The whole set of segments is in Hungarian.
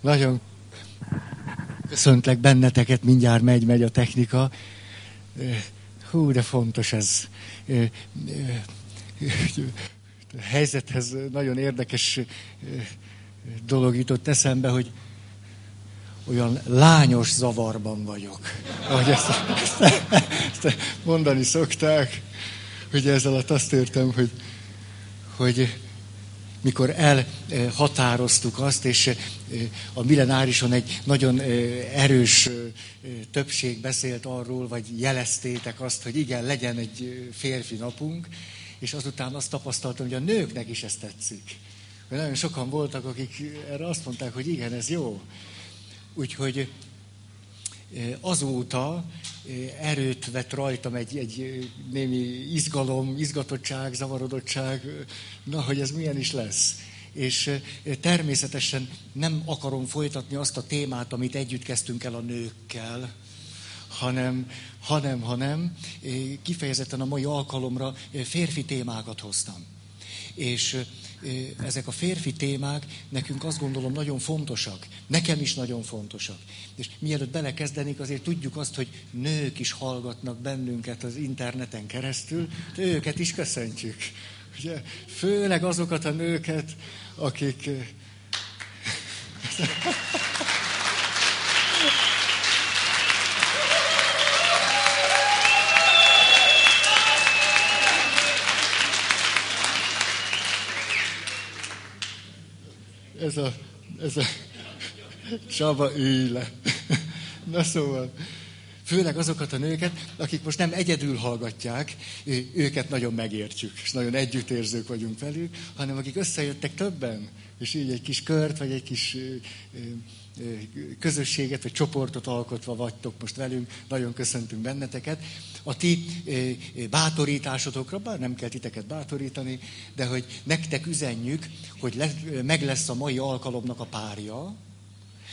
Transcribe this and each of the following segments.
Nagyon köszöntlek benneteket, mindjárt megy, megy a technika. Hú, de fontos ez. A helyzethez nagyon érdekes dolog jutott eszembe, hogy olyan lányos zavarban vagyok. Ahogy ezt, ezt, mondani szokták, hogy ezzel alatt azt értem, hogy, hogy mikor elhatároztuk azt, és a millenárison egy nagyon erős többség beszélt arról, vagy jeleztétek azt, hogy igen, legyen egy férfi napunk, és azután azt tapasztaltam, hogy a nőknek is ez tetszik. Nagyon sokan voltak, akik erre azt mondták, hogy igen, ez jó. Úgyhogy azóta erőt vett rajtam egy, egy némi izgalom, izgatottság, zavarodottság, na, hogy ez milyen is lesz. És természetesen nem akarom folytatni azt a témát, amit együtt kezdtünk el a nőkkel, hanem, hanem, hanem kifejezetten a mai alkalomra férfi témákat hoztam. És ezek a férfi témák nekünk azt gondolom nagyon fontosak. Nekem is nagyon fontosak. És mielőtt belekezdenék, azért tudjuk azt, hogy nők is hallgatnak bennünket az interneten keresztül, de őket is köszöntjük. Ugye, főleg azokat a nőket, akik ez a, ez a Csaba ülj le. Na szóval, főleg azokat a nőket, akik most nem egyedül hallgatják, őket nagyon megértjük, és nagyon együttérzők vagyunk velük, hanem akik összejöttek többen, és így egy kis kört, vagy egy kis közösséget, vagy csoportot alkotva vagytok most velünk, nagyon köszöntünk benneteket. A ti bátorításotokra, bár nem kell titeket bátorítani, de hogy nektek üzenjük, hogy lesz, meg lesz a mai alkalomnak a párja,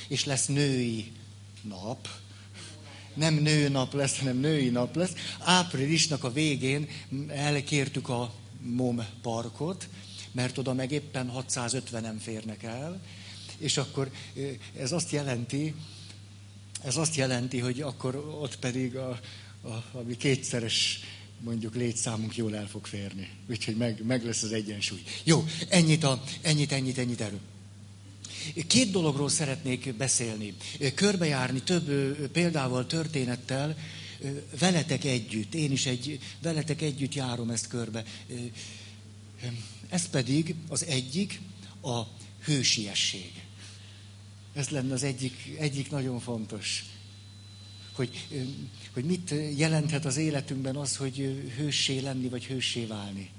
és lesz női nap, nem nőnap lesz, hanem női nap lesz. Áprilisnak a végén elkértük a MOM parkot, mert oda meg éppen 650-en férnek el, és akkor ez azt jelenti, ez azt jelenti, hogy akkor ott pedig a, a, ami kétszeres mondjuk létszámunk jól el fog férni. Úgyhogy meg, meg lesz az egyensúly. Jó, ennyit, a, ennyit, ennyit, ennyit erről. Két dologról szeretnék beszélni. Körbejárni több példával, történettel, veletek együtt. Én is egy, veletek együtt járom ezt körbe. Ez pedig az egyik, a hősiesség. Ez lenne az egyik, egyik nagyon fontos. Hogy, hogy mit jelenthet az életünkben az, hogy hőssé lenni, vagy hőssé válni.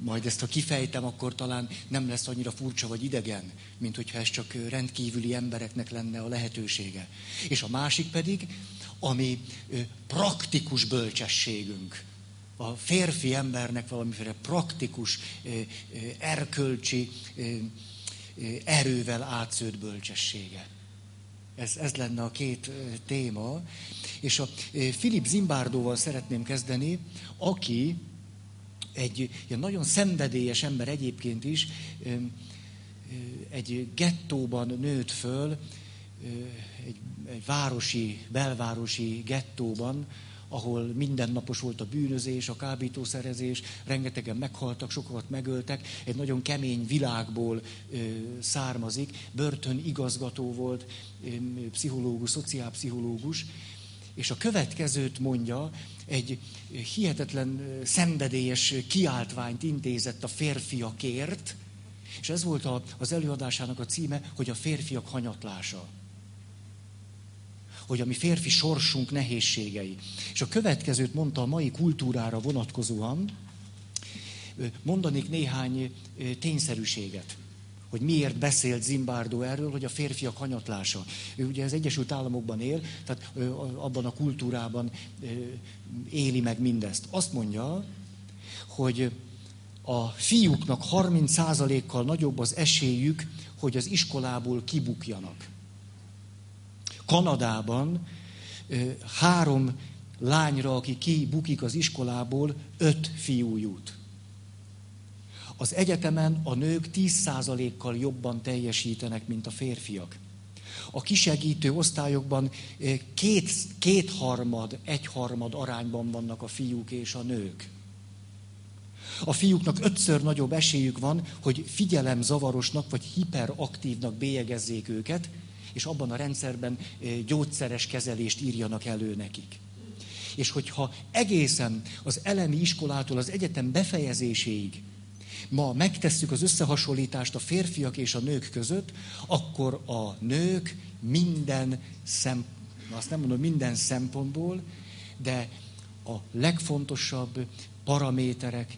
Majd ezt, ha kifejtem, akkor talán nem lesz annyira furcsa vagy idegen, mint hogyha ez csak rendkívüli embereknek lenne a lehetősége. És a másik pedig, ami praktikus bölcsességünk. A férfi embernek valamiféle praktikus, erkölcsi erővel átszőtt bölcsessége. Ez, ez lenne a két téma. És a Filip Zimbárdóval szeretném kezdeni, aki egy ilyen nagyon szenvedélyes ember egyébként is, egy gettóban nőtt föl, egy, egy városi, belvárosi gettóban, ahol mindennapos volt a bűnözés, a kábítószerezés, rengetegen meghaltak, sokat megöltek, egy nagyon kemény világból ö, származik, börtön igazgató volt, ö, pszichológus, szociálpszichológus, és a következőt mondja, egy hihetetlen szenvedélyes kiáltványt intézett a férfiakért, és ez volt az előadásának a címe, hogy a férfiak hanyatlása hogy a mi férfi sorsunk nehézségei. És a következőt mondta a mai kultúrára vonatkozóan, mondanék néhány tényszerűséget hogy miért beszélt Zimbardo erről, hogy a férfiak hanyatlása. Ő ugye az Egyesült Államokban él, tehát abban a kultúrában éli meg mindezt. Azt mondja, hogy a fiúknak 30%-kal nagyobb az esélyük, hogy az iskolából kibukjanak. Kanadában három lányra, aki kibukik az iskolából, öt fiú jut. Az egyetemen a nők 10%-kal jobban teljesítenek, mint a férfiak. A kisegítő osztályokban két, kétharmad, egyharmad arányban vannak a fiúk és a nők. A fiúknak ötször nagyobb esélyük van, hogy figyelemzavarosnak vagy hiperaktívnak bélyegezzék őket, és abban a rendszerben gyógyszeres kezelést írjanak elő nekik. És hogyha egészen az elemi iskolától az egyetem befejezéséig ma megtesszük az összehasonlítást a férfiak és a nők között, akkor a nők minden szem, azt nem mondom minden szempontból, de a legfontosabb paraméterek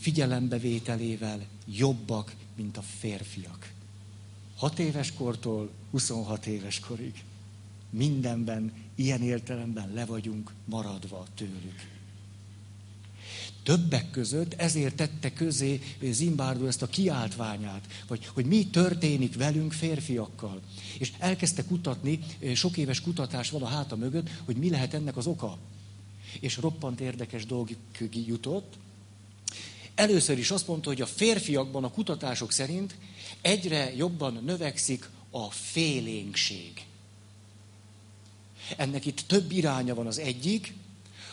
figyelembevételével jobbak, mint a férfiak. 6 éves kortól 26 éves korig. Mindenben, ilyen értelemben le vagyunk maradva tőlük. Többek között ezért tette közé Zimbárdó ezt a kiáltványát, hogy, hogy mi történik velünk férfiakkal. És elkezdte kutatni, sok éves kutatás van a háta mögött, hogy mi lehet ennek az oka. És roppant érdekes dolgok jutott. Először is azt mondta, hogy a férfiakban a kutatások szerint egyre jobban növekszik a félénkség. Ennek itt több iránya van az egyik,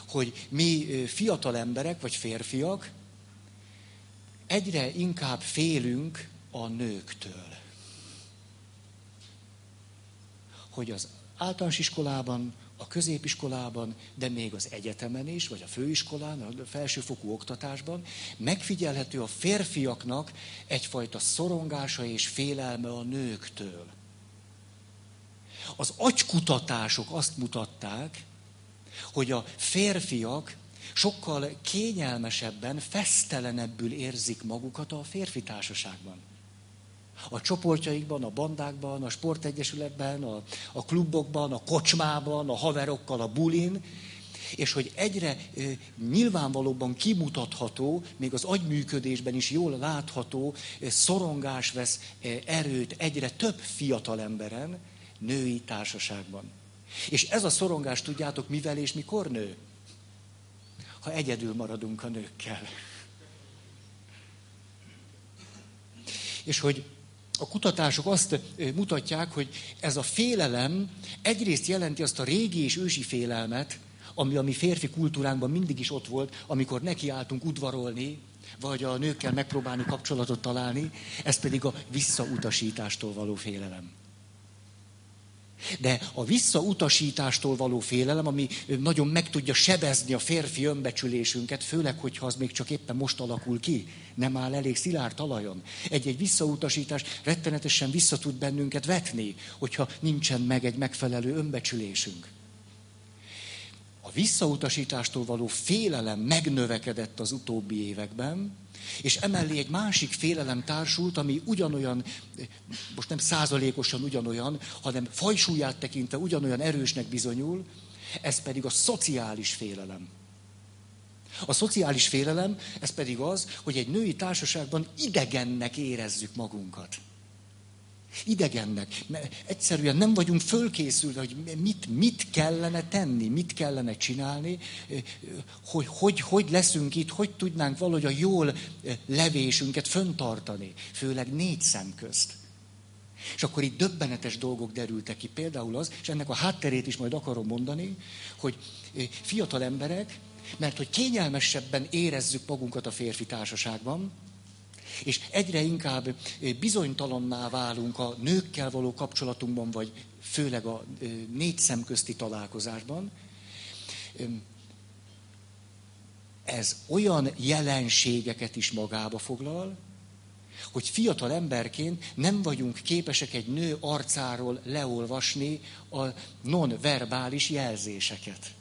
hogy mi fiatal emberek, vagy férfiak egyre inkább félünk a nőktől. Hogy az általános iskolában, a középiskolában, de még az egyetemen is, vagy a főiskolán, a felsőfokú oktatásban megfigyelhető a férfiaknak egyfajta szorongása és félelme a nőktől. Az agykutatások azt mutatták, hogy a férfiak sokkal kényelmesebben, fesztelenebbül érzik magukat a férfi társaságban. A csoportjaikban, a bandákban, a sportegyesületben, a, a klubokban, a kocsmában, a haverokkal, a bulin, és hogy egyre e, nyilvánvalóban kimutatható, még az agyműködésben is jól látható, e, szorongás vesz e, erőt egyre több fiatal emberen, női társaságban. És ez a szorongás, tudjátok, mivel és mikor nő? Ha egyedül maradunk a nőkkel. És hogy a kutatások azt mutatják, hogy ez a félelem egyrészt jelenti azt a régi és ősi félelmet, ami a mi férfi kultúránkban mindig is ott volt, amikor nekiálltunk udvarolni, vagy a nőkkel megpróbálni kapcsolatot találni, ez pedig a visszautasítástól való félelem. De a visszautasítástól való félelem, ami nagyon meg tudja sebezni a férfi önbecsülésünket, főleg, hogyha az még csak éppen most alakul ki, nem áll elég szilárd talajon. Egy-egy visszautasítás rettenetesen vissza tud bennünket vetni, hogyha nincsen meg egy megfelelő önbecsülésünk. Visszautasítástól való félelem megnövekedett az utóbbi években, és emellé egy másik félelem társult, ami ugyanolyan, most nem százalékosan ugyanolyan, hanem fajsúlyát tekintve ugyanolyan erősnek bizonyul, ez pedig a szociális félelem. A szociális félelem, ez pedig az, hogy egy női társaságban idegennek érezzük magunkat. Idegennek. Egyszerűen nem vagyunk fölkészülve, hogy mit, mit kellene tenni, mit kellene csinálni, hogy, hogy hogy leszünk itt, hogy tudnánk valahogy a jól levésünket föntartani, főleg négy szem közt. És akkor itt döbbenetes dolgok derültek ki. Például az, és ennek a hátterét is majd akarom mondani, hogy fiatal emberek, mert hogy kényelmesebben érezzük magunkat a férfi társaságban, és egyre inkább bizonytalanná válunk a nőkkel való kapcsolatunkban, vagy főleg a négy szemközti találkozásban. Ez olyan jelenségeket is magába foglal, hogy fiatal emberként nem vagyunk képesek egy nő arcáról leolvasni a nonverbális jelzéseket.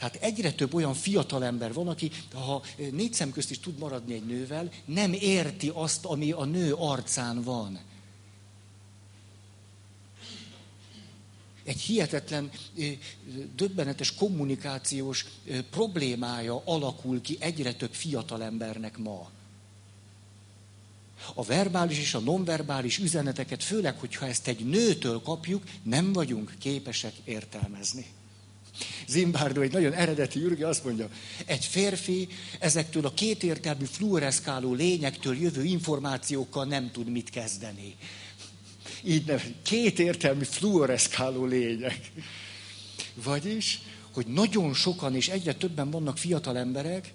Tehát egyre több olyan fiatal ember van, aki, ha négy szem közt is tud maradni egy nővel, nem érti azt, ami a nő arcán van. Egy hihetetlen, döbbenetes kommunikációs problémája alakul ki egyre több fiatal embernek ma. A verbális és a nonverbális üzeneteket, főleg, hogyha ezt egy nőtől kapjuk, nem vagyunk képesek értelmezni. Zimbardo, egy nagyon eredeti ürge, azt mondja, egy férfi ezektől a kétértelmű fluoreszkáló lényektől jövő információkkal nem tud mit kezdeni. Így nem, kétértelmű fluoreszkáló lények. Vagyis, hogy nagyon sokan és egyre többen vannak fiatal emberek,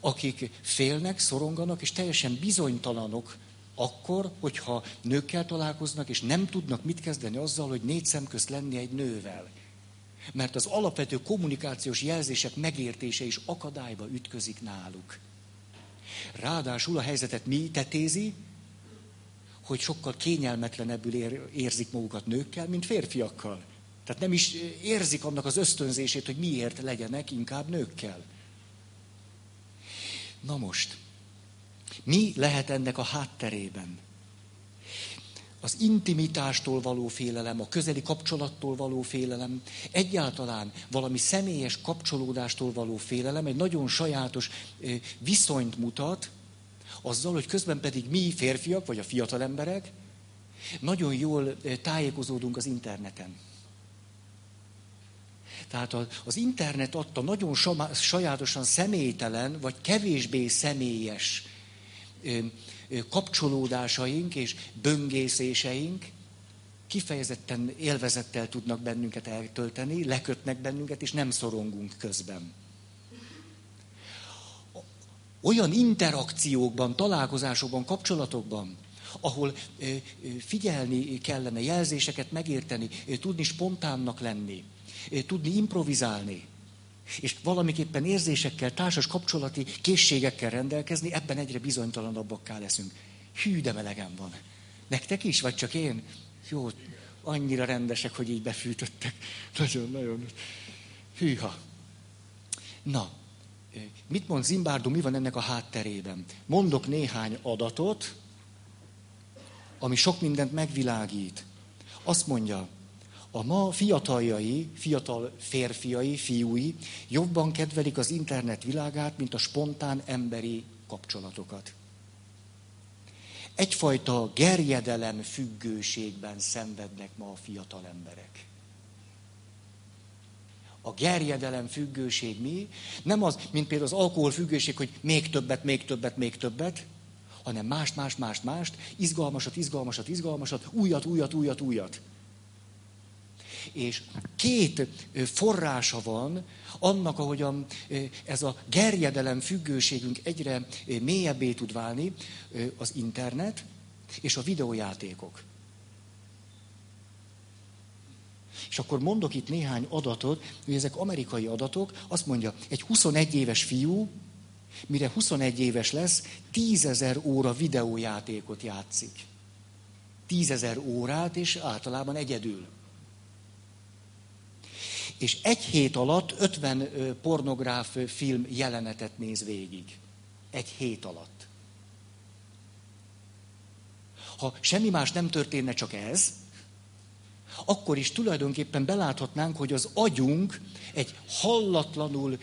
akik félnek, szoronganak, és teljesen bizonytalanok akkor, hogyha nőkkel találkoznak, és nem tudnak mit kezdeni azzal, hogy négy szem közt lenni egy nővel. Mert az alapvető kommunikációs jelzések megértése is akadályba ütközik náluk. Ráadásul a helyzetet mi tetézi, hogy sokkal kényelmetlenebbül ér, érzik magukat nőkkel, mint férfiakkal. Tehát nem is érzik annak az ösztönzését, hogy miért legyenek inkább nőkkel. Na most, mi lehet ennek a hátterében? Az intimitástól való félelem, a közeli kapcsolattól való félelem, egyáltalán valami személyes kapcsolódástól való félelem egy nagyon sajátos viszonyt mutat, azzal, hogy közben pedig mi férfiak, vagy a fiatal emberek, nagyon jól tájékozódunk az interneten. Tehát az internet adta nagyon sajátosan személytelen, vagy kevésbé személyes kapcsolódásaink és böngészéseink kifejezetten élvezettel tudnak bennünket eltölteni, lekötnek bennünket, és nem szorongunk közben. Olyan interakciókban, találkozásokban, kapcsolatokban, ahol figyelni kellene, jelzéseket megérteni, tudni spontánnak lenni, tudni improvizálni, és valamiképpen érzésekkel, társas kapcsolati készségekkel rendelkezni, ebben egyre bizonytalanabbakká leszünk. Hű, de melegem van. Nektek is, vagy csak én? Jó, annyira rendesek, hogy így befűtöttek. Nagyon, nagyon. Hűha. Na, mit mond Zimbardo, mi van ennek a hátterében? Mondok néhány adatot, ami sok mindent megvilágít. Azt mondja, a ma fiataljai, fiatal férfiai, fiúi jobban kedvelik az internet világát, mint a spontán emberi kapcsolatokat. Egyfajta gerjedelem függőségben szenvednek ma a fiatal emberek. A gerjedelem függőség mi? Nem az, mint például az alkohol függőség, hogy még többet, még többet, még többet, hanem mást, mást, mást, mást, izgalmasat, izgalmasat, izgalmasat, újat, újat, újat, újat. És két forrása van annak, ahogyan ez a gerjedelem függőségünk egyre mélyebbé tud válni, az internet és a videójátékok. És akkor mondok itt néhány adatot, hogy ezek amerikai adatok, azt mondja, egy 21 éves fiú, mire 21 éves lesz, 10 ezer óra videójátékot játszik. 10 ezer órát, és általában egyedül és egy hét alatt 50 pornográf film jelenetet néz végig. Egy hét alatt. Ha semmi más nem történne, csak ez, akkor is tulajdonképpen beláthatnánk, hogy az agyunk egy hallatlanul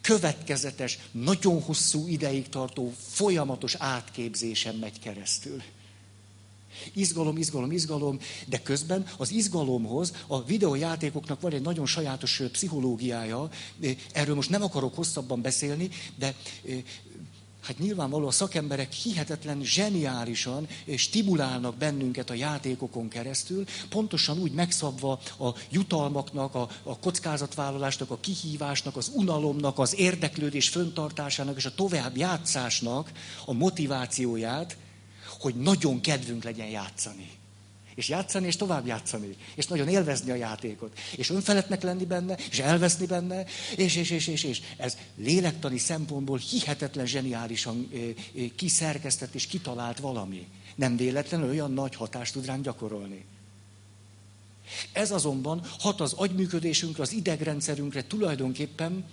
következetes, nagyon hosszú ideig tartó, folyamatos átképzésen megy keresztül. Izgalom, izgalom, izgalom, de közben az izgalomhoz a videójátékoknak van egy nagyon sajátos pszichológiája, erről most nem akarok hosszabban beszélni, de hát nyilvánvaló a szakemberek hihetetlen, zseniálisan stimulálnak bennünket a játékokon keresztül, pontosan úgy megszabva a jutalmaknak, a, a kockázatvállalásnak, a kihívásnak, az unalomnak, az érdeklődés föntartásának és a tovább játszásnak a motivációját, hogy nagyon kedvünk legyen játszani. És játszani, és tovább játszani. És nagyon élvezni a játékot. És önfeletnek lenni benne, és elveszni benne, és, és, és, és, és. Ez lélektani szempontból hihetetlen zseniálisan kiszerkesztett és kitalált valami. Nem véletlenül olyan nagy hatást tud ránk gyakorolni. Ez azonban hat az agyműködésünkre, az idegrendszerünkre tulajdonképpen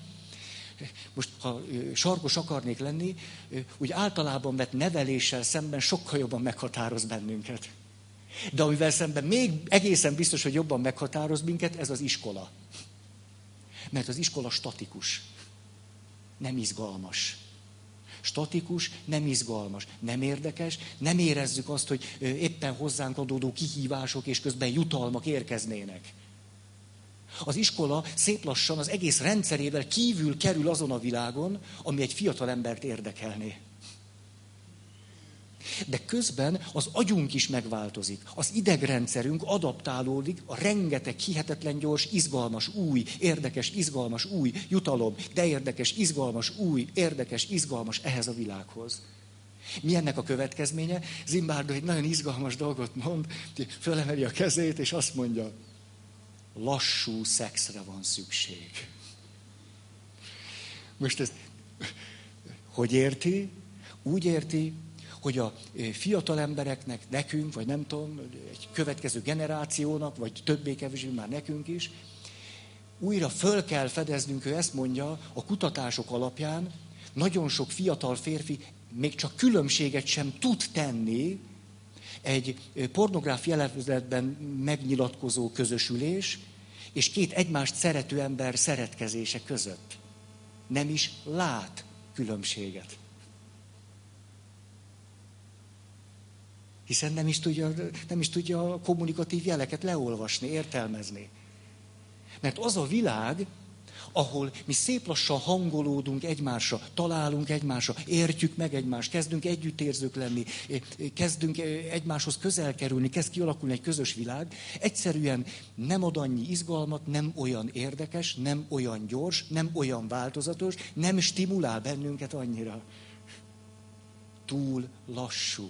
most ha sarkos akarnék lenni, úgy általában vett neveléssel szemben sokkal jobban meghatároz bennünket. De amivel szemben még egészen biztos, hogy jobban meghatároz minket, ez az iskola. Mert az iskola statikus, nem izgalmas. Statikus, nem izgalmas, nem érdekes, nem érezzük azt, hogy éppen hozzánk adódó kihívások és közben jutalmak érkeznének Az iskola szép lassan az egész rendszerével kívül kerül azon a világon, ami egy fiatal embert érdekelné. De közben az agyunk is megváltozik. Az idegrendszerünk adaptálódik a rengeteg hihetetlen gyors, izgalmas, új, érdekes, izgalmas, új jutalom, de érdekes, izgalmas, új, érdekes, izgalmas ehhez a világhoz. Mi ennek a következménye? Zimbardo egy nagyon izgalmas dolgot mond, fölemeli a kezét, és azt mondja, lassú szexre van szükség. Most ezt hogy érti? Úgy érti, hogy a fiatal embereknek, nekünk, vagy nem tudom, egy következő generációnak, vagy többé-kevésbé már nekünk is, újra föl kell fedeznünk, ő ezt mondja, a kutatások alapján nagyon sok fiatal férfi még csak különbséget sem tud tenni egy pornográf jelezetben megnyilatkozó közösülés és két egymást szerető ember szeretkezése között. Nem is lát különbséget. Hiszen nem is tudja, nem is tudja a kommunikatív jeleket leolvasni, értelmezni. Mert az a világ, ahol mi szép lassan hangolódunk egymásra, találunk egymásra, értjük meg egymást, kezdünk együttérzők lenni, kezdünk egymáshoz közel kerülni, kezd kialakulni egy közös világ, egyszerűen nem ad annyi izgalmat, nem olyan érdekes, nem olyan gyors, nem olyan változatos, nem stimulál bennünket annyira. Túl lassú.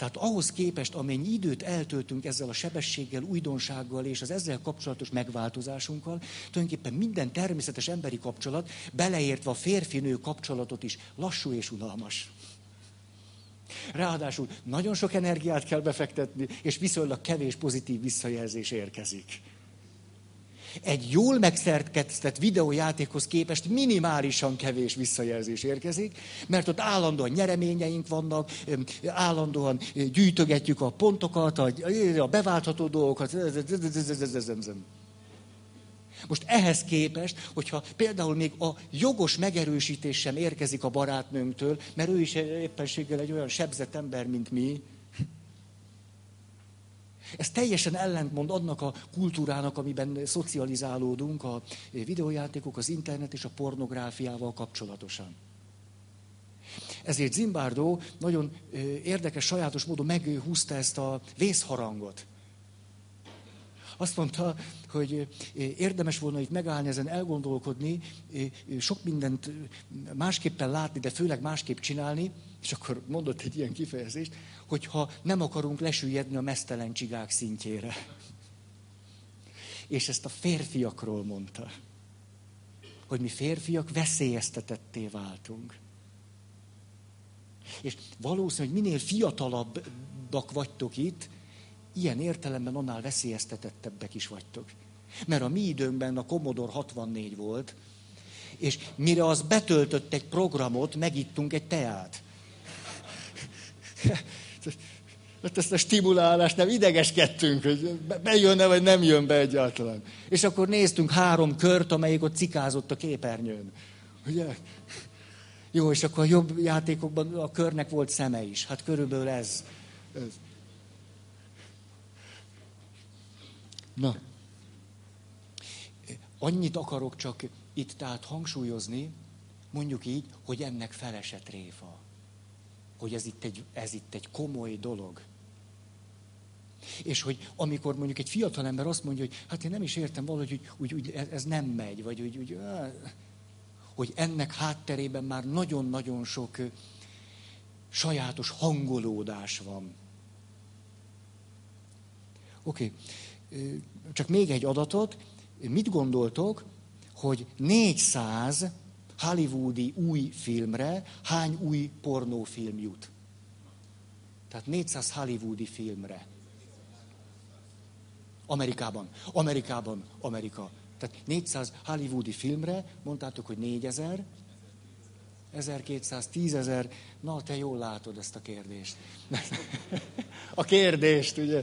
Tehát ahhoz képest, amennyi időt eltöltünk ezzel a sebességgel, újdonsággal és az ezzel kapcsolatos megváltozásunkkal, tulajdonképpen minden természetes emberi kapcsolat, beleértve a férfi-nő kapcsolatot is, lassú és unalmas. Ráadásul nagyon sok energiát kell befektetni, és viszonylag kevés pozitív visszajelzés érkezik egy jól megszerkesztett videójátékhoz képest minimálisan kevés visszajelzés érkezik, mert ott állandóan nyereményeink vannak, állandóan gyűjtögetjük a pontokat, a beváltható dolgokat. Most ehhez képest, hogyha például még a jogos megerősítés sem érkezik a barátnőnktől, mert ő is éppenséggel egy olyan sebzett ember, mint mi, ez teljesen ellentmond annak a kultúrának, amiben szocializálódunk, a videójátékok, az internet és a pornográfiával kapcsolatosan. Ezért Zimbardo nagyon érdekes, sajátos módon meghúzta ezt a vészharangot. Azt mondta, hogy érdemes volna itt megállni, ezen elgondolkodni, sok mindent másképpen látni, de főleg másképp csinálni, és akkor mondott egy ilyen kifejezést, hogyha nem akarunk lesüllyedni a mesztelen csigák szintjére. És ezt a férfiakról mondta, hogy mi férfiak veszélyeztetetté váltunk. És valószínű, hogy minél fiatalabbak vagytok itt, ilyen értelemben annál veszélyeztetettebbek is vagytok. Mert a mi időnkben a Commodore 64 volt, és mire az betöltött egy programot, megittunk egy teát. Hát ezt a stimulálást nem idegeskedtünk, hogy bejönne, vagy nem jön be egyáltalán. És akkor néztünk három kört, amelyik ott cikázott a képernyőn. Ugye? Jó, és akkor a jobb játékokban a körnek volt szeme is. Hát körülbelül ez. ez. Na, annyit akarok csak itt tehát hangsúlyozni, mondjuk így, hogy ennek felesett réfa. Hogy ez itt egy, ez itt egy komoly dolog. És hogy amikor mondjuk egy fiatal ember azt mondja, hogy hát én nem is értem valahogy, hogy úgy, úgy, ez nem megy, vagy úgy, úgy, hogy ennek hátterében már nagyon-nagyon sok sajátos hangolódás van. Oké. Okay csak még egy adatot, mit gondoltok, hogy 400 hollywoodi új filmre hány új pornófilm jut? Tehát 400 hollywoodi filmre. Amerikában. Amerikában, Amerika. Tehát 400 hollywoodi filmre, mondtátok, hogy 4000, 1200, 10 ezer. Na, te jól látod ezt a kérdést. A kérdést, ugye?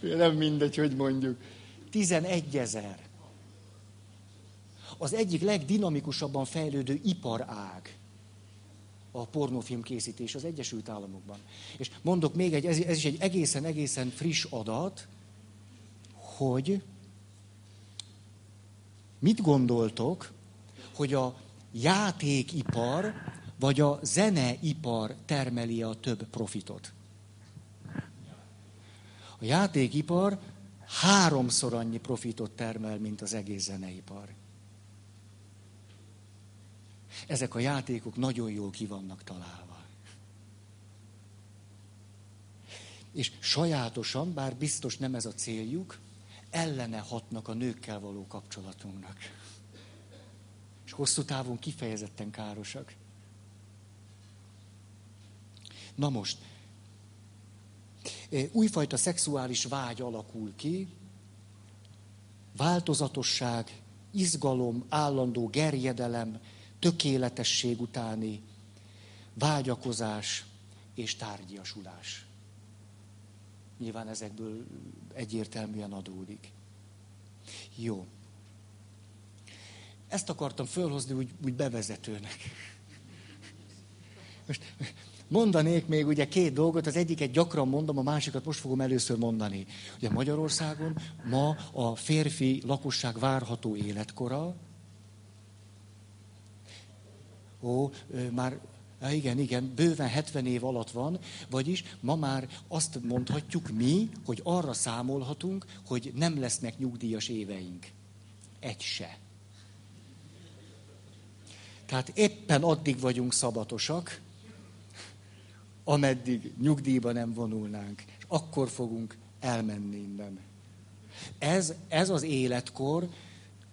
Nem mindegy, hogy mondjuk. 11 ezer. Az egyik legdinamikusabban fejlődő iparág. a pornófilm készítés az Egyesült Államokban. És mondok még egy, ez, ez is egy egészen-egészen friss adat, hogy mit gondoltok, hogy a játékipar vagy a zeneipar termeli a több profitot? A játékipar háromszor annyi profitot termel, mint az egész zeneipar. Ezek a játékok nagyon jól ki vannak találva. És sajátosan, bár biztos nem ez a céljuk, ellene hatnak a nőkkel való kapcsolatunknak. És hosszú távon kifejezetten károsak. Na most, újfajta szexuális vágy alakul ki, változatosság, izgalom, állandó gerjedelem, tökéletesség utáni vágyakozás és tárgyiasulás. Nyilván ezekből egyértelműen adódik. Jó. Ezt akartam fölhozni úgy, úgy bevezetőnek. Most mondanék még ugye két dolgot, az egyiket gyakran mondom, a másikat most fogom először mondani. Ugye Magyarországon ma a férfi lakosság várható életkora, ó, már Ja, igen, igen, bőven 70 év alatt van, vagyis ma már azt mondhatjuk mi, hogy arra számolhatunk, hogy nem lesznek nyugdíjas éveink. Egy se. Tehát éppen addig vagyunk szabatosak, ameddig nyugdíjba nem vonulnánk, és akkor fogunk elmenni innen. Ez, ez az életkor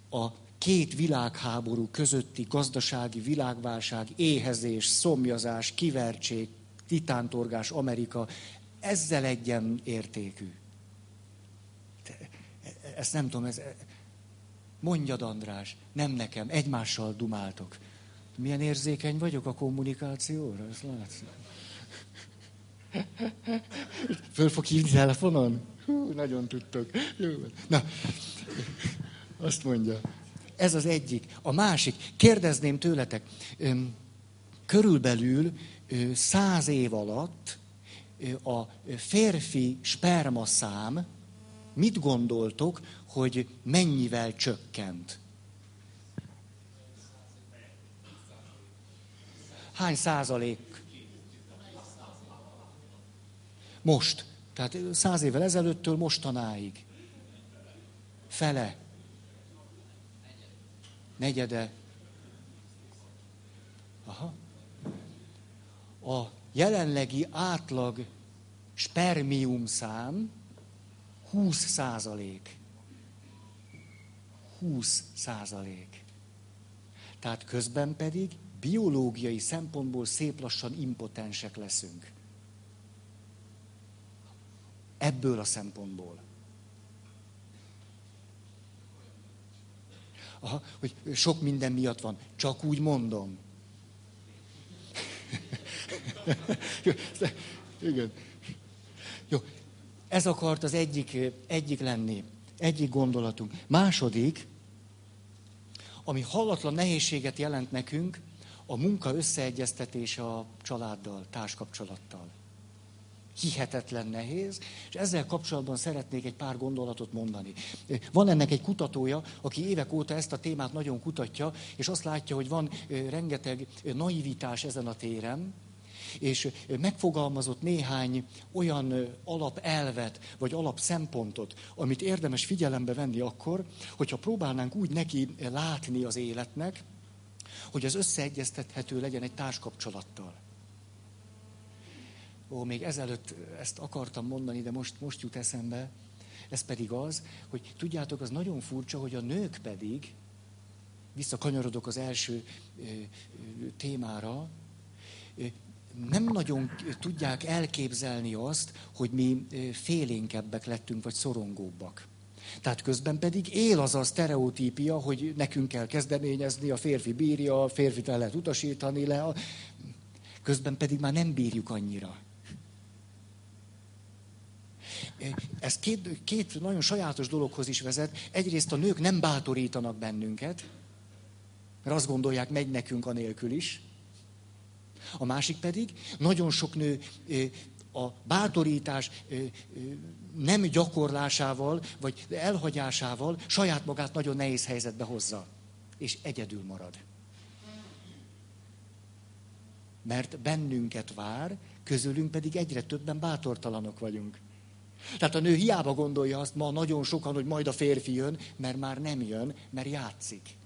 a két világháború közötti gazdasági világválság, éhezés, szomjazás, kivertség, titántorgás Amerika, ezzel egyen értékű. Ezt nem tudom, ez... Mondjad, András, nem nekem, egymással dumáltok. Milyen érzékeny vagyok a kommunikációra, ezt látsz? Föl fog hívni telefonon? Hú, nagyon tudtok. Jó. Na, azt mondja. Ez az egyik. A másik, kérdezném tőletek, körülbelül száz év alatt a férfi spermaszám, mit gondoltok, hogy mennyivel csökkent? Hány százalék? Most. Tehát száz évvel ezelőttől mostanáig. Fele negyede. Aha. A jelenlegi átlag spermium szám 20 százalék. 20 százalék. Tehát közben pedig biológiai szempontból szép lassan impotensek leszünk. Ebből a szempontból. Aha, hogy sok minden miatt van. Csak úgy mondom. Igen. Jó. Ez akart az egyik, egyik lenni. Egyik gondolatunk. Második, ami hallatlan nehézséget jelent nekünk, a munka összeegyeztetése a családdal, társkapcsolattal hihetetlen nehéz, és ezzel kapcsolatban szeretnék egy pár gondolatot mondani. Van ennek egy kutatója, aki évek óta ezt a témát nagyon kutatja, és azt látja, hogy van rengeteg naivitás ezen a téren, és megfogalmazott néhány olyan alapelvet, vagy alapszempontot, amit érdemes figyelembe venni akkor, hogyha próbálnánk úgy neki látni az életnek, hogy az összeegyeztethető legyen egy társkapcsolattal. Ó, még ezelőtt ezt akartam mondani, de most, most jut eszembe. Ez pedig az, hogy tudjátok, az nagyon furcsa, hogy a nők pedig, visszakanyarodok az első ö, ö, témára, ö, nem nagyon tudják elképzelni azt, hogy mi félénkebbek lettünk, vagy szorongóbbak. Tehát közben pedig él az a sztereotípia, hogy nekünk kell kezdeményezni, a férfi bírja, a férfit el lehet utasítani le, közben pedig már nem bírjuk annyira. Ez két, két nagyon sajátos dologhoz is vezet. Egyrészt a nők nem bátorítanak bennünket, mert azt gondolják, megy nekünk anélkül is. A másik pedig, nagyon sok nő a bátorítás nem gyakorlásával, vagy elhagyásával saját magát nagyon nehéz helyzetbe hozza. És egyedül marad. Mert bennünket vár, közülünk pedig egyre többen bátortalanok vagyunk. Tehát a nő hiába gondolja azt ma nagyon sokan, hogy majd a férfi jön, mert már nem jön, mert játszik.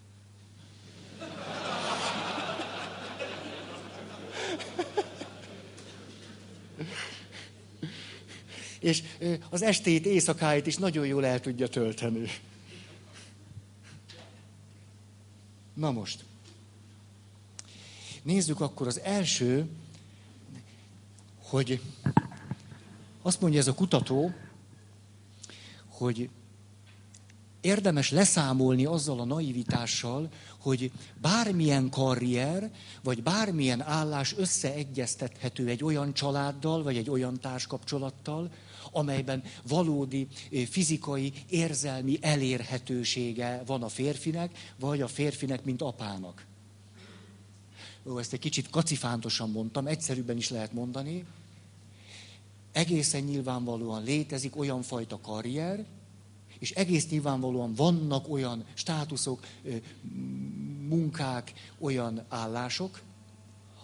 És az estét, éjszakáit is nagyon jól el tudja tölteni. Na most. Nézzük akkor az első, hogy azt mondja ez a kutató, hogy érdemes leszámolni azzal a naivitással, hogy bármilyen karrier, vagy bármilyen állás összeegyeztethető egy olyan családdal, vagy egy olyan társkapcsolattal, amelyben valódi fizikai, érzelmi elérhetősége van a férfinek, vagy a férfinek, mint apának. Ó, ezt egy kicsit kacifántosan mondtam, egyszerűbben is lehet mondani. Egészen nyilvánvalóan létezik olyan fajta karrier, és egész nyilvánvalóan vannak olyan státuszok, munkák, olyan állások,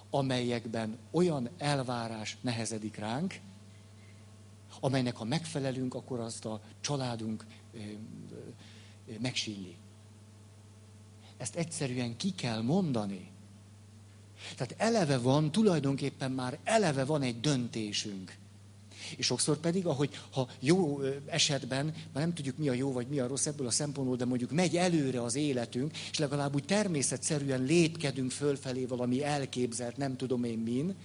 amelyekben olyan elvárás nehezedik ránk, amelynek ha megfelelünk, akkor azt a családunk megsínli. Ezt egyszerűen ki kell mondani. Tehát eleve van, tulajdonképpen már eleve van egy döntésünk. És sokszor pedig, ahogy ha jó esetben, már nem tudjuk mi a jó vagy mi a rossz ebből a szempontból, de mondjuk megy előre az életünk, és legalább úgy természetszerűen lépkedünk fölfelé valami elképzelt, nem tudom én min,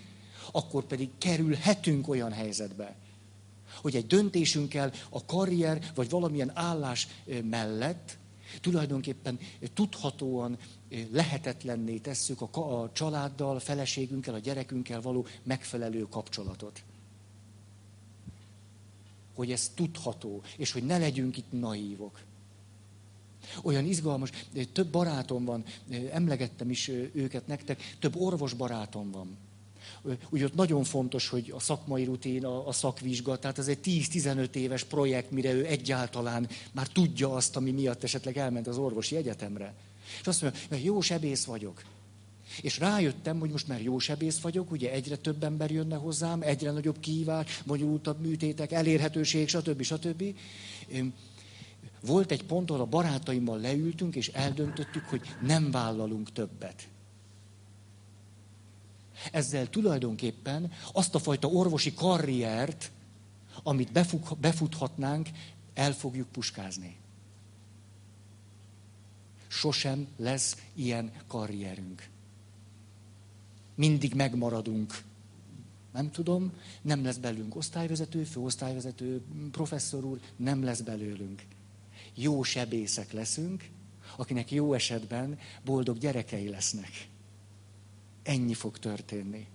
akkor pedig kerülhetünk olyan helyzetbe, hogy egy döntésünkkel a karrier vagy valamilyen állás mellett tulajdonképpen tudhatóan lehetetlenné tesszük a, a családdal, feleségünkkel, a gyerekünkkel való megfelelő kapcsolatot. Hogy ez tudható, és hogy ne legyünk itt naívok. Olyan izgalmas, több barátom van, emlegettem is őket nektek, több orvos barátom van úgy ott nagyon fontos, hogy a szakmai rutin, a, a szakvizsga, tehát ez egy 10-15 éves projekt, mire ő egyáltalán már tudja azt, ami miatt esetleg elment az orvosi egyetemre. És azt mondja, mert jó sebész vagyok. És rájöttem, hogy most már jó sebész vagyok, ugye egyre több ember jönne hozzám, egyre nagyobb kihívás, bonyolultabb műtétek, elérhetőség, stb. stb. Volt egy pont, ahol a barátaimmal leültünk, és eldöntöttük, hogy nem vállalunk többet. Ezzel tulajdonképpen azt a fajta orvosi karriert, amit befuthatnánk, el fogjuk puskázni. Sosem lesz ilyen karrierünk. Mindig megmaradunk. Nem tudom, nem lesz belünk osztályvezető, főosztályvezető, professzor úr, nem lesz belőlünk. Jó sebészek leszünk, akinek jó esetben boldog gyerekei lesznek ennyi fog történni.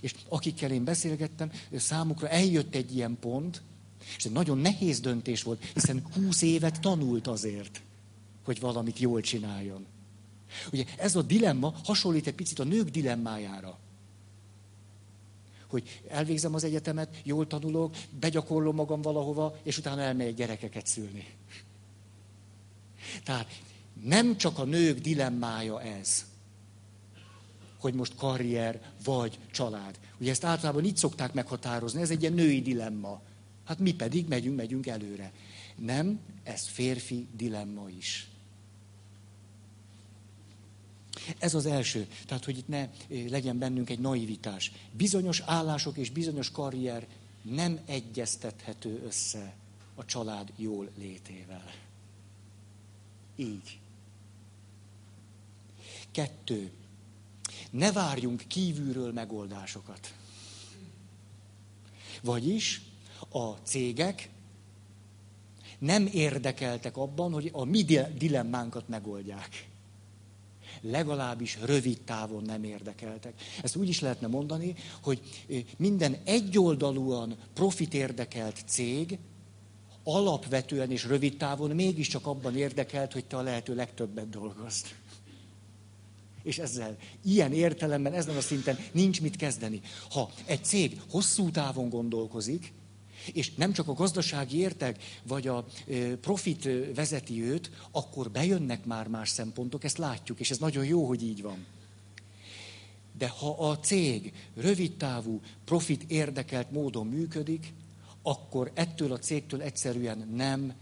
És akikkel én beszélgettem, számukra eljött egy ilyen pont, és egy nagyon nehéz döntés volt, hiszen húsz évet tanult azért, hogy valamit jól csináljon. Ugye ez a dilemma hasonlít egy picit a nők dilemmájára. Hogy elvégzem az egyetemet, jól tanulok, begyakorlom magam valahova, és utána elmegyek gyerekeket szülni. Tehát nem csak a nők dilemmája ez, hogy most karrier vagy család. Ugye ezt általában így szokták meghatározni, ez egy ilyen női dilemma. Hát mi pedig megyünk, megyünk előre. Nem, ez férfi dilemma is. Ez az első. Tehát, hogy itt ne legyen bennünk egy naivitás. Bizonyos állások és bizonyos karrier nem egyeztethető össze a család jól létével. Így. Kettő ne várjunk kívülről megoldásokat. Vagyis a cégek nem érdekeltek abban, hogy a mi dilemmánkat megoldják. Legalábbis rövid távon nem érdekeltek. Ezt úgy is lehetne mondani, hogy minden egyoldalúan profit érdekelt cég alapvetően és rövid távon mégiscsak abban érdekelt, hogy te a lehető legtöbbet dolgozd És ezzel ilyen értelemben, ezen a szinten nincs mit kezdeni. Ha egy cég hosszú távon gondolkozik, és nem csak a gazdasági értek, vagy a profit vezeti őt, akkor bejönnek már más szempontok, ezt látjuk, és ez nagyon jó, hogy így van. De ha a cég rövidtávú, profit érdekelt módon működik, akkor ettől a cégtől egyszerűen nem